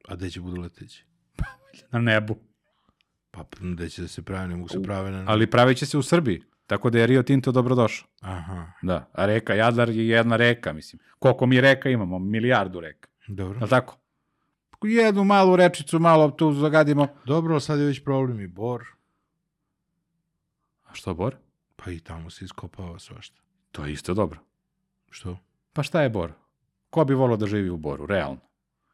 A gde će budu leteći? na nebu. Pa gde će da se prave, ne mogu se prave na... Ali pravit će se u Srbiji, tako da je Rio Tinto dobrodošao. Aha, Da, a reka Jadar je jedna reka, mislim. Koliko mi reka imamo? Milijardu reka. dobro. Je li tako? Jednu malu rečicu, malo tu zagadimo. Dobro, sad je već problem i bor, A što bor? pa i tamo se iskopava svašta. To je isto dobro. Što? Pa šta je bor? Ko bi volio da živi u boru, realno?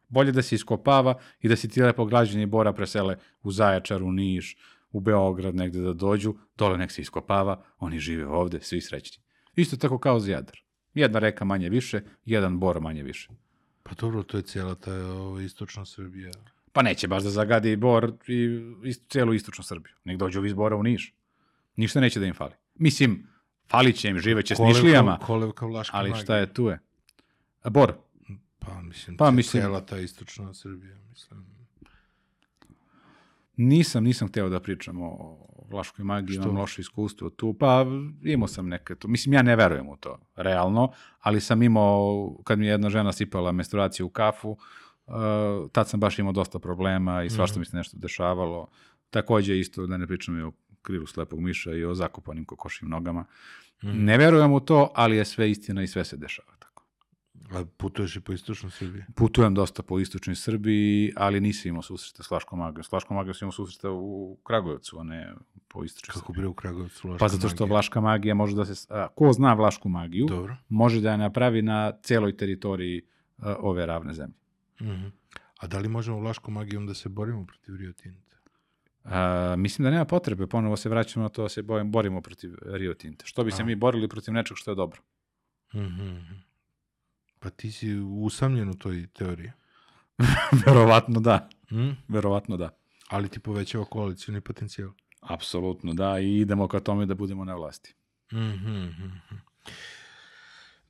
Bolje da se iskopava i da se ti lepo građani bora presele u Zaječar, u Niš, u Beograd, negde da dođu, dole nek se iskopava, oni žive ovde, svi srećni. Isto tako kao Zjadar. Jedna reka manje više, jedan bor manje više. Pa dobro, to je cijela ta ovo, istočna Srbija. Pa neće baš da zagadi bor i ist, celu istočnu Srbiju. Nek dođu iz bora u Niš. Ništa neće da im fali. Mislim, falit će im, živeće s Nišlijama, Kolevka Vlaška ali šta je tu je? A Bor, Pa mislim, pa, mislim- cijela ta istočna Srbija, mislim. Nisam, nisam hteo da pričam o vlaškoj magiji, Što? imam loše iskustvo tu, pa imao sam neke to. Mislim, ja ne verujem u to, realno, ali sam imao, kad mi je jedna žena sipala menstruaciju u kafu, uh, tad sam baš imao dosta problema i svašta Mhm. mi se nešto dešavalo. Takođe isto, da ne pričam i o krilu slepog miša i o zakopanim kokošim nogama. Mhm. Ne verujem u to, ali je sve istina i sve se dešava. A putuješ i po istočnoj Srbiji? Putujem dosta po istočnoj Srbiji, ali nisam imao susreta s Vlaškom magijom. S Vlaškom magijom sam imao susreta u Kragujevcu, a ne po istočnoj Kako Srbiji. bre u Kragovcu Vlaška Pa zato što magija? Vlaška magija može da se... A, ko zna Vlašku magiju, Dobro. može da je napravi na celoj teritoriji a, ove ravne zemlje. Mhm. A da li možemo Vlaškom magijom da se borimo protiv Rio Tinta? A, mislim da nema potrebe, ponovo se vraćamo na to da se borimo protiv Rio Tinte. Što bi se A. mi borili protiv nečeg što je dobro? Mhm. Pa ti si usamljen u toj teoriji. Verovatno da. Mhm. Verovatno da. Ali ti povećava koalicijni potencijal. Apsolutno da i idemo ka tome da budemo na vlasti. Mhm, mhm.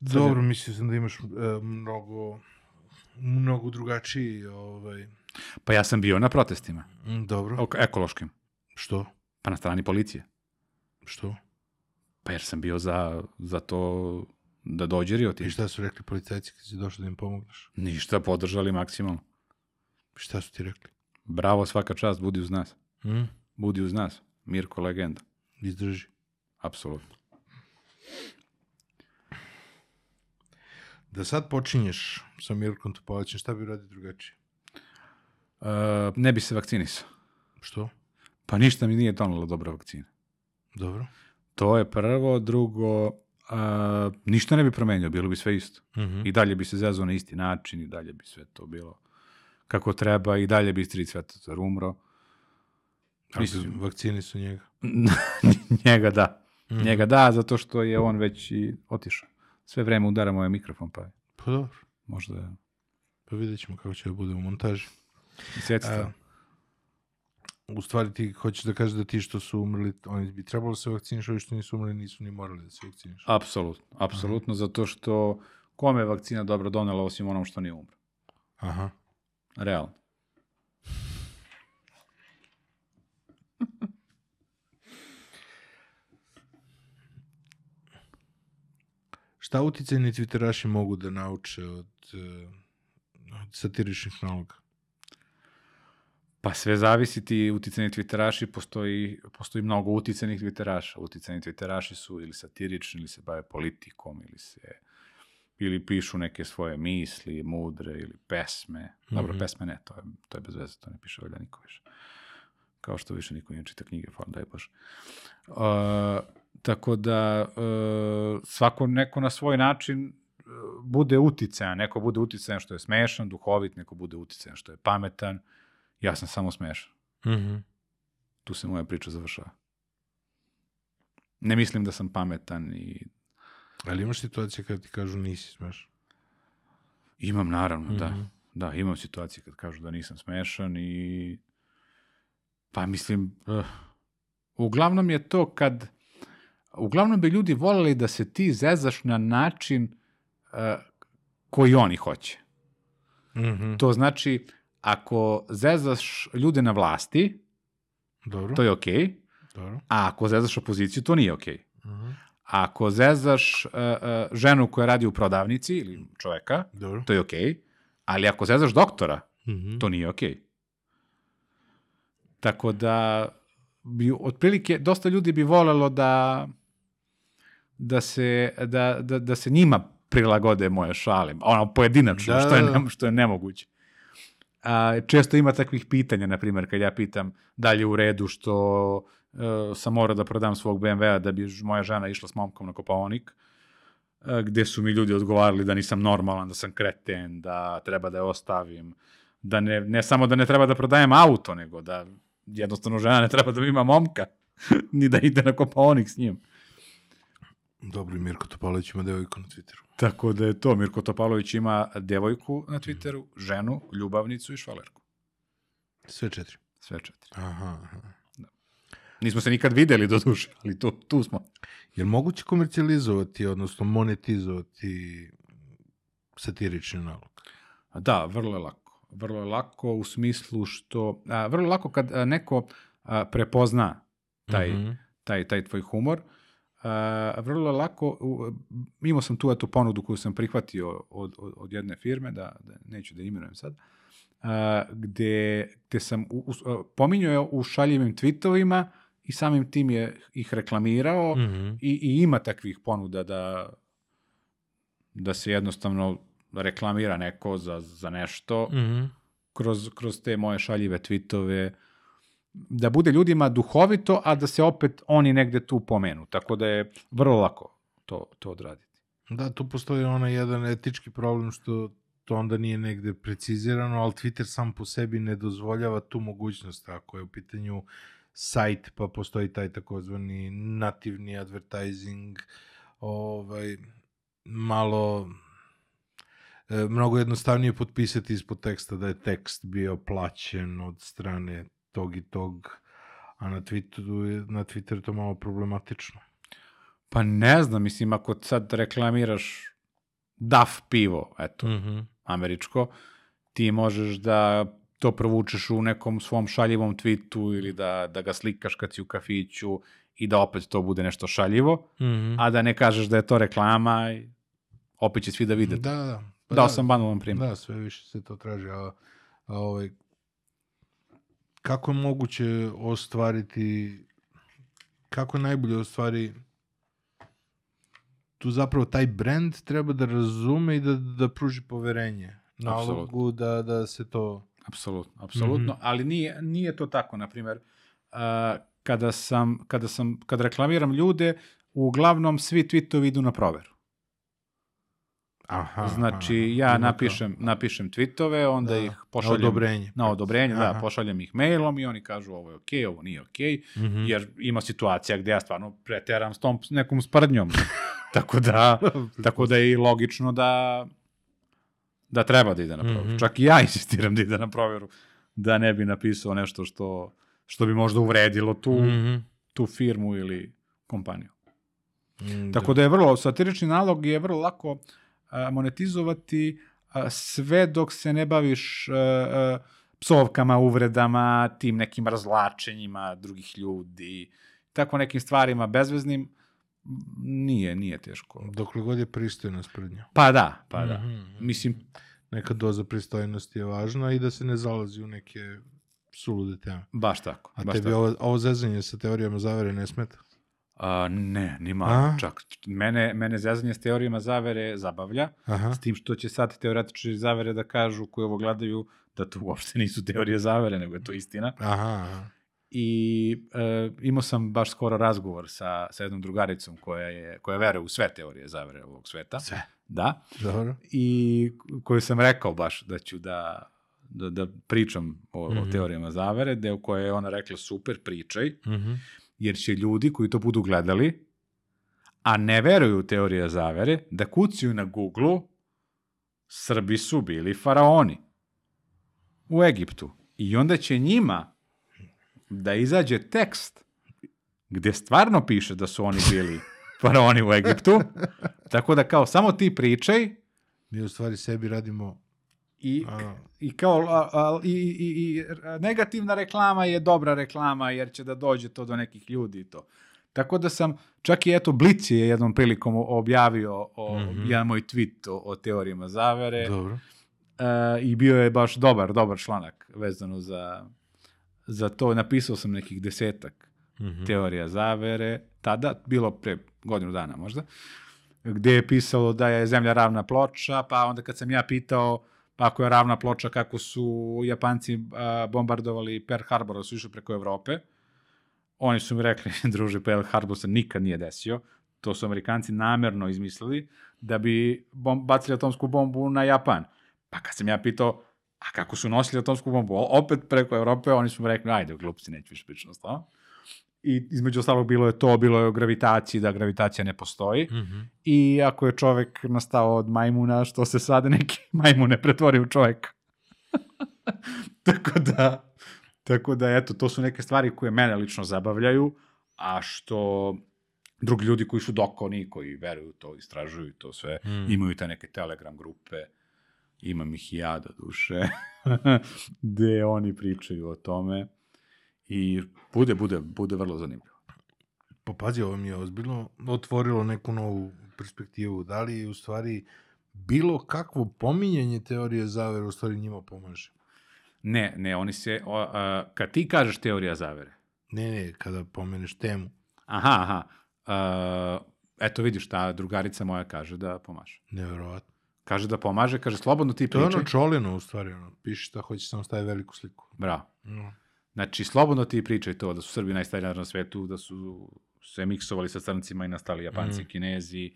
Dobro, mislio sam da imaš e, mnogo mnogo drugačiji ovaj Pa ja sam bio na protestima, mm, dobro. ekološkim, Što? pa na strani policije. Što? Pa jer sam bio za, za to da dođe Rio I Tinto. šta su rekli policajci kad si došao da im pomogneš? Ništa, podržali maksimalno. Šta su ti rekli? Bravo, svaka čast, budi uz nas. Mm? Budi uz nas. Mirko legenda. Izdrži. Apsolutno. Da sad počinješ sa Mirkom Topalićem, šta bi radio drugačije? Uh, ne bi se vakcinisao. Što? Pa ništa mi nije donala dobra vakcina. Dobro. To je prvo. Drugo, uh, ništa ne bi promenio, bilo bi sve isto. Mhm. I dalje bi se zezao na isti način i dalje bi sve to bilo kako treba i dalje bi Strit Svetocar umro. Mislim- vakcini su njega. Njega da. Mhm. Njega da, zato što je on već i otišao. Sve vreme udara moj mikrofon, pa Pa dobro. možda je... Pa vidjet ćemo kako će da bude u montaži. Sjecite. U stvari ti hoćeš da kažeš da ti što su umrli, oni bi trebalo da se vakcinišu, ovi što nisu umrli nisu ni morali da se vakcinišu. Apsolutno, apsolutno, zato što kome je vakcina dobro donela osim onom što nije umro. Aha. Realno. Šta uticajni twitteraši mogu da nauče od, eh, od satiričnih naloga? Pa sve zavisi ti uticajni twitteraši, postoji, postoji mnogo uticajnih twitteraša. Uticajni twitteraši su ili satirični, ili se bave politikom, ili se ili pišu neke svoje misli, mudre, ili pesme. Dobro, Mhm. pesme ne, to je, to je bez veze, to ne piše valjda niko više. Kao što više niko nije čita knjige, hvala daj Bože. Uh, tako da uh, svako neko na svoj način uh, bude uticajan, neko bude uticajan što je smešan, duhovit, neko bude uticajan što je pametan, ja sam samo smešan. Mhm. Tu se moja priča završava. Ne mislim da sam pametan i Ali imaš situacije kada ti kažu nisi smeš. imam naravno, da. Mhm. Da, imam situacije kad kažu da nisam smešan i pa mislim uh, uglavnom je to kad uglavnom bi ljudi voleli da se ti zezaš na način uh, koji oni hoće. Mhm. To znači ako zezaš ljude na vlasti, Dobro. to je okej, Dobro. a ako zezaš opoziciju, to nije okej. Mhm. Ako zezaš uh, uh, ženu koja radi u prodavnici ili čoveka, Dobro. to je okej, ali ako zezaš doktora, Mhm. to nije okej. Tako da bi otprilike dosta ljudi bi volelo da da se da, da, da se njima prilagode moje šale, ono pojedinačno, Da, što je da, da. ne, što je nemoguće. A, često ima takvih pitanja, na primjer, kad ja pitam da li je u redu što e, sam morao da prodam svog BMW-a da bi moja žena išla s momkom na Kopaonik, e, gde su mi ljudi odgovarali da nisam normalan, da sam kreten, da treba da je ostavim, da ne, ne samo da ne treba da prodajem auto, nego da jednostavno žena ne treba da ima momka, ni da ide na Kopaonik s njim. Dobro, Mirko Topalović ima devojku na Twitteru. Tako da je to, Mirko Topalović ima devojku na Twitteru, ženu, ljubavnicu i švalerku. Sve četiri. Sve četiri. Aha, aha. Nismo se nikad videli do duše, ali tu, tu smo. Je li moguće komercijalizovati, odnosno monetizovati satirični nalog? Da, vrlo je lako. Vrlo je lako u smislu što, a, vrlo je lako kad a, neko a, prepozna taj, Mhm. taj, taj tvoj humor, a, vrlo lako, u, imao sam tu eto ponudu koju sam prihvatio od, od, od jedne firme, da, da neću da imenujem sad, a, gde, gde sam u, u, pominjao je u šaljivim tweetovima i samim tim je ih reklamirao Mhm. i, i ima takvih ponuda da da se jednostavno reklamira neko za, za nešto Mhm. kroz, kroz te moje šaljive tweetove, da bude ljudima duhovito, a da se opet oni negde tu pomenu. Tako da je vrlo lako to, to odraditi. Da, tu postoji onaj jedan etički problem što to onda nije negde precizirano, ali Twitter sam po sebi ne dozvoljava tu mogućnost. Ako je u pitanju sajt, pa postoji taj takozvani nativni advertising, ovaj, malo e, mnogo jednostavnije potpisati ispod teksta da je tekst bio plaćen od strane tog i tog, a na Twitteru je, na Twitteru to malo problematično. Pa ne znam, mislim, ako sad reklamiraš DAF pivo, eto, Mhm. američko, ti možeš da to provučeš u nekom svom šaljivom tweetu ili da, da ga slikaš kad si u kafiću i da opet to bude nešto šaljivo, Mhm. a da ne kažeš da je to reklama i opet će svi da vide. Da, da. Pa Dao da, sam banalan primjer. Da, sve više se to traži, a, a ovaj, kako je moguće ostvariti, kako je najbolje ostvari tu zapravo taj brand treba da razume i da, da pruži poverenje nalogu da, da se to... Apsolutno, apsolutno, Mhm. ali nije, nije to tako, na primjer, kada sam, kada sam, kad reklamiram ljude, uglavnom svi tweetovi idu na proveru. Aha, Znači, aha, ja napišem, napišem tweetove, onda Da, ih na pošaljem odobrenje. na odobrenje, da, Aha. pošaljem ih mailom i oni kažu ovo je okej, ovo nije okej, kao- Mhm. jer ima situacija gde ja stvarno preteram s tom nekom sprdnjom. tako da, tako da je i logično da da treba da ide na proveru. Mhm. Čak i ja insistiram da ide na proveru, da ne bi napisao nešto što, što bi možda uvredilo tu, Mhm. tu firmu ili kompaniju. Mm, Tako da je vrlo, satirični nalog je vrlo lako monetizovati sve dok se ne baviš psovkama, uvredama, tim nekim razlačenjima drugih ljudi, tako nekim stvarima bezveznim, nije, nije teško. Dokle god je pristojna sprednja. Pa da, pa da. Mhm. Mislim, Neka doza pristojnosti je važna i da se ne zalazi u neke sulude teme. baš tako. A baš tebi tako. ovo, ovo zezanje sa teorijama zavere ne smeta? A, ne, ni malo čak. Mene, mene zezanje s teorijama zavere zabavlja, Aha. s tim što će sad teoretičari zavere da kažu koji ovo gledaju da to uopšte nisu teorije zavere, nego je to istina. Aha. I e, imao sam baš skoro razgovor sa, sa jednom drugaricom koja, je, koja veruje u sve teorije zavere ovog sveta. Sve. Da. Dobro. I koju sam rekao baš da ću da, da, da pričam o, o Mhm. teorijama zavere, deo koje je ona rekla super, pričaj, Mhm. Jer će ljudi koji to budu gledali, a ne veruju u teorije zavere, da kucaju na Google Srbi su bili faraoni u Egiptu. I onda će njima da izađe tekst gde stvarno piše da su oni bili faraoni u Egiptu. Tako da kao samo ti pričaj Mi u stvari sebi radimo... i, A, i kao a, a, i, i, i negativna reklama je dobra reklama jer će da dođe to do nekih ljudi i to. Tako da sam, čak i eto Blic je jednom prilikom objavio o, Mhm. jedan moj tweet o, o teorijama zavere dobro. e, i bio je baš dobar, dobar članak vezano za, za to. Napisao sam nekih desetak Mhm. teorija zavere, tada, bilo pre godinu dana možda, gde je pisalo da je zemlja ravna ploča, pa onda kad sam ja pitao, ako je ravna ploča kako su Japanci bombardovali Pearl Harbor, da su išli preko Evrope, oni su mi rekli, druže, Pearl Harbor se nikad nije desio, to su Amerikanci namerno izmislili da bi bom, bacili atomsku bombu na Japan. Pa kad sam ja pitao, a kako su nosili atomsku bombu, opet preko Evrope, oni su mi rekli, ajde, glupci, neću više pričati to. I između ostalog bilo je to, bilo je o gravitaciji, da gravitacija ne postoji. Mhm. I ako je čovek nastao od majmuna, što se sada neki majmune pretvori u čoveka. tako da, tako da, eto, to su neke stvari koje mene lično zabavljaju, a što drugi ljudi koji su dokoni, koji veruju to, istražuju to sve, Mm. imaju te neke telegram grupe, imam ih i ja do duše, gde oni pričaju o tome i bude, bude, bude vrlo zanimljivo. Pa pazi, ovo mi je ozbiljno otvorilo neku novu perspektivu. Da li u stvari bilo kakvo pominjanje teorije zavere u stvari njima pomaže? Ne, ne, oni se, o, a, kad ti kažeš teorija zavere, Ne, ne, kada pomeneš temu. aha, aha, a, eto vidiš, ta drugarica moja kaže da pomaže. Neverovatno. Kaže da pomaže, kaže slobodno ti To je pričaj. ono čolino u stvari, ono, piši šta hoće, samo staje veliku sliku. Bravo. No. Znači, slobodno ti pričaj to, da su Srbi najstariji narod na svetu, da su se miksovali sa crncima i nastali Japanci, Mm. Kinezi,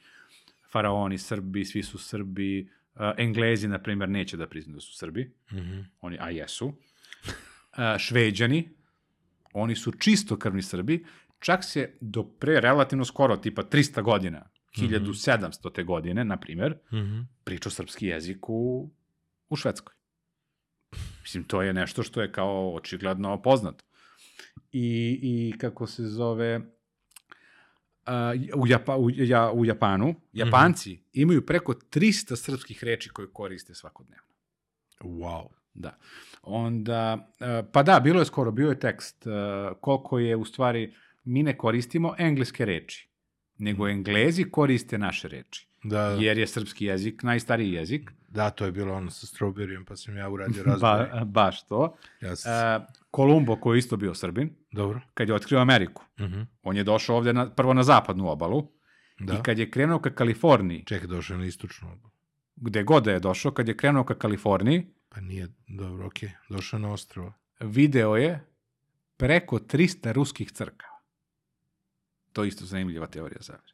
faraoni, Srbi, svi su Srbi, a, Englezi, na primjer, neće da priznaju da su Srbi, Mhm. oni, a jesu. A, šveđani, oni su čisto krvni Srbi, čak se do pre relativno skoro, tipa 300 godina, 1700. te godine, na primjer, Mhm. pričao srpski jezik u, u Švedskoj. Mislim, to je nešto što je kao očigledno poznato. I, i kako se zove, a, u, Japa, u, ja, u Japanu, Japanci imaju preko 300 srpskih reči koje koriste svakodnevno. Wow. Da. Onda, e, pa da, bilo je skoro, bio je tekst e, koliko je u stvari, mi ne koristimo engleske reči, nego Englezi koriste naše reči. Da, Jer je srpski jezik najstariji jezik. Da, to je bilo ono sa strawberryjem, pa sam ja uradio razgovor. Ba, baš to. sam, E, Kolumbo, koji je isto bio Srbin, Dobro. kad je otkrio Ameriku, Mhm. on je došao ovde na, prvo na zapadnu obalu Da. i kad je krenuo ka Kaliforniji, Čekaj, došao je na istočnu obalu. gde god da je došao, kad je krenuo ka Kaliforniji, Pa nije, dobro, okej. Došao je na ostrava. video je preko 300 ruskih crkava. To je isto zanimljiva teorija zavere.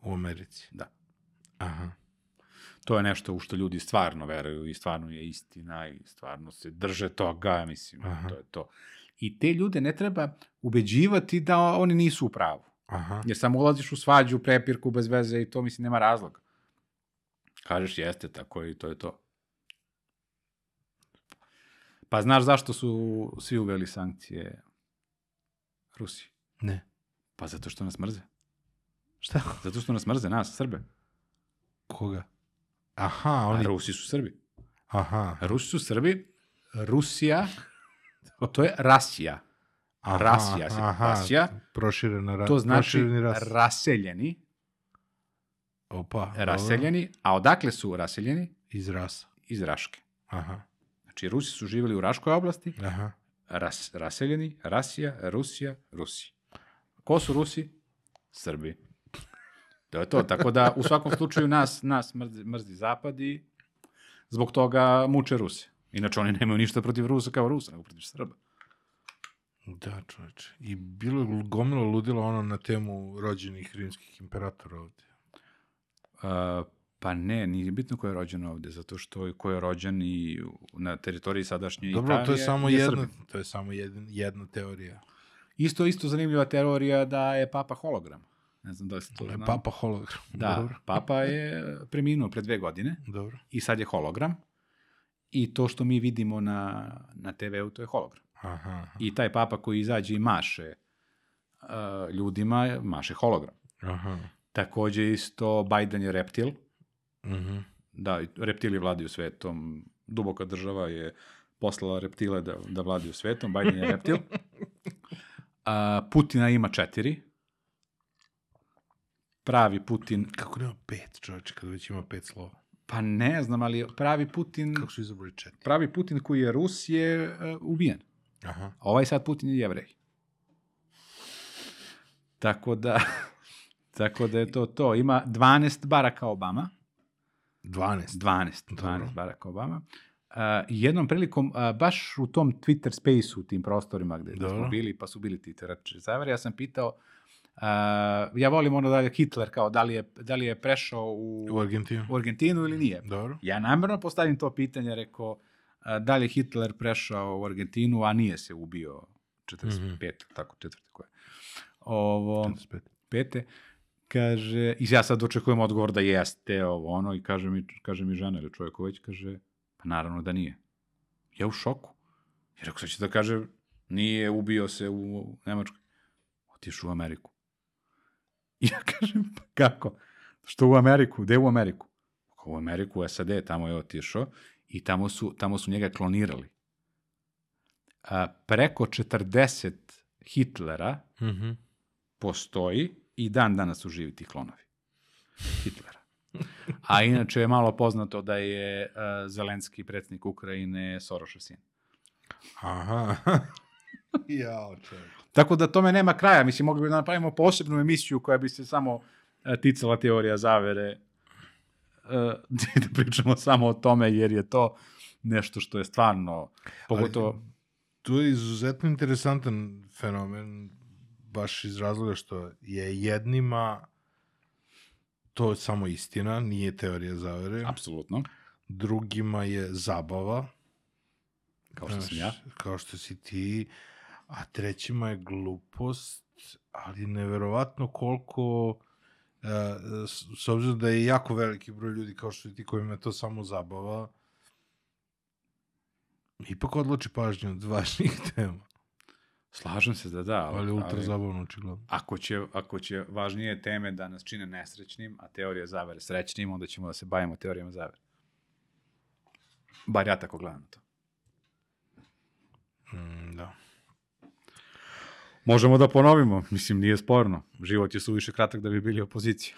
U Americi. Da. Aha. To je nešto u što ljudi stvarno veruju i stvarno je istina i stvarno se drže toga, mislim, Aha. to je to. I te ljude ne treba ubeđivati da oni nisu u pravu. Aha. Jer samo ulaziš u svađu, prepirku bez veze i to, mislim, nema razloga. Kažeš, jeste, tako i to je to. Pa znaš zašto su svi uveli sankcije Rusiji? Ne. Pa zato što nas mrze. Šta? Zato što nas mrze, nas, Srbe. Koga? Aha, A oni... Rusi su Srbi. Aha. Rusi su Srbi, Rusija, to je Rasija. aha Rasija se- Rasija. Proširena ra... To znači ras. raseljeni, Opa. raseljeni, a odakle su raseljeni? Iz rasa. Iz Raške. Aha. Znači, Rusi su živjeli u Raškoj oblasti, Aha. ras, raseljeni, Rasija, Rusija, Rusi. Ko su Rusi? Srbi. To je to, tako da u svakom slučaju nas, nas mrzi, mrzi zapad i zbog toga muče Ruse. Inače oni nemaju ništa protiv Rusa kao Rusa, nego protiv Srba. Da, čoveče. I bilo je gomilo ludilo ono na temu rođenih rimskih imperatora ovde. Uh, pa ne, nije bitno ko je rođen ovde, zato što ko je rođen i na teritoriji sadašnje Dobro, Italije to je samo je jedna, to je samo jedan, jedna teorija. Isto, isto zanimljiva teorija da je papa hologram. Ne znam da li ste to znali. Papa hologram. Da, Dobro. papa je preminuo pre dve godine Dobro. i sad je hologram. I to što mi vidimo na, na TV-u, to je hologram. Aha. aha. I taj papa koji izađe i maše uh, ljudima, maše hologram. Aha. Takođe isto Biden je reptil. Mhm. Da, i reptili vladaju svetom. Duboka država je poslala reptile da, da vladaju svetom. Biden je reptil. A, Putina ima četiri. Pravi Putin, Kako nema pet, čoveče, kada već ima pet slova? pa ne znam, ali pravi Putin, Kako su izabrali četiri? pravi Putin koji je Rus je uh, ubijen. Aha. A ovaj sad Putin je jevrej. Tako da, tako da je to to. Ima 12 Baracka Obama, 12. 12, Dobro. 12 Barack Obama. Uh, jednom prilikom, uh, baš u tom Twitter space u tim prostorima gde, gde smo Dobro. bili, pa su bili ti terači zavere, ja sam pitao, uh, ja volim ono da je Hitler, kao da li je, da li je prešao u, U Argentinu. u Argentinu ili nije. Dobro. Ja namjerno postavim to pitanje, rekao, a, da li je Hitler prešao u Argentinu, a nije se ubio 45, Mhm. tako četvrte koje. Ovo, 45. pete, kaže, i ja sad očekujem odgovor da jeste ovo ono, i kaže mi, kaže mi žena ili Čovjeković, kaže, pa naravno da nije. Ja u šoku. Jer ako sad će da kaže, nije ubio se u Nemačkoj, otišao u Ameriku. I ja kažem, pa kako? Što u Ameriku? Gde u Ameriku? Pa U Ameriku, u SAD, tamo je otišao i tamo su, tamo su njega klonirali. A, preko 40 Hitlera Mhm. postoji i dan danas su živi ti klonovi Hitlera. A inače je malo poznato da je uh, Zelenski predsjednik Ukrajine Sorošov sin. Aha. Jao, čovječ. Tako da tome nema kraja. Mislim, mogli bi da napravimo posebnu emisiju koja bi se samo uh, ticala teorija zavere uh, da pričamo samo o tome, jer je to nešto što je stvarno, pogotovo... To je izuzetno interesantan fenomen, baš iz razloga što je jednima to samo istina, nije teorija zavere. Apsolutno, Drugima je zabava, kao što sam ja. Kao što si ti. A trećima je glupost, ali neverovatno koliko... e, s, obzirom da je jako veliki broj ljudi kao što ti kojima je to samo zabava, ipak odloči pažnju od važnijih tema. Slažem se da da, Ali ultra zabavno, očigledno. ako će, ako će važnije teme da nas čine nesrećnim, a teorija zavere srećnim, onda ćemo da se bavimo teorijama zavere. Bar ja tako gledam to. Mm. Možemo da ponovimo, mislim, nije sporno. Život je suviše kratak da bi bili opozicija.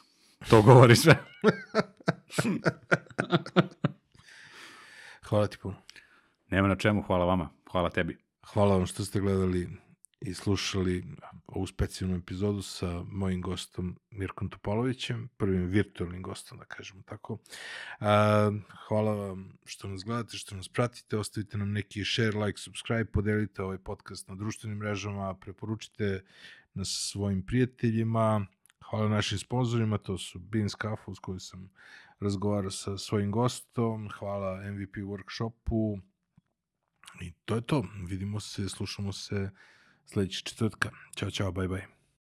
To govori sve. Hvala ti puno. Nema na čemu, hvala vama, hvala tebi. Hvala vam što ste gledali i slušali ovu specijalnu epizodu sa mojim gostom Mirkom Topalovićem, prvim virtualnim gostom, da kažemo tako. Hvala vam što nas gledate, što nas pratite, ostavite nam neki share, like, subscribe, podelite ovaj podcast na društvenim mrežama, preporučite nas svojim prijateljima. Hvala našim sponsorima, to su Beans Cafe, s kojim sam razgovarao sa svojim gostom. Hvala MVP Workshopu, I to je to. Vidimo se, slušamo se sledećeg četvrtka. Ćao, čao, bye, bye.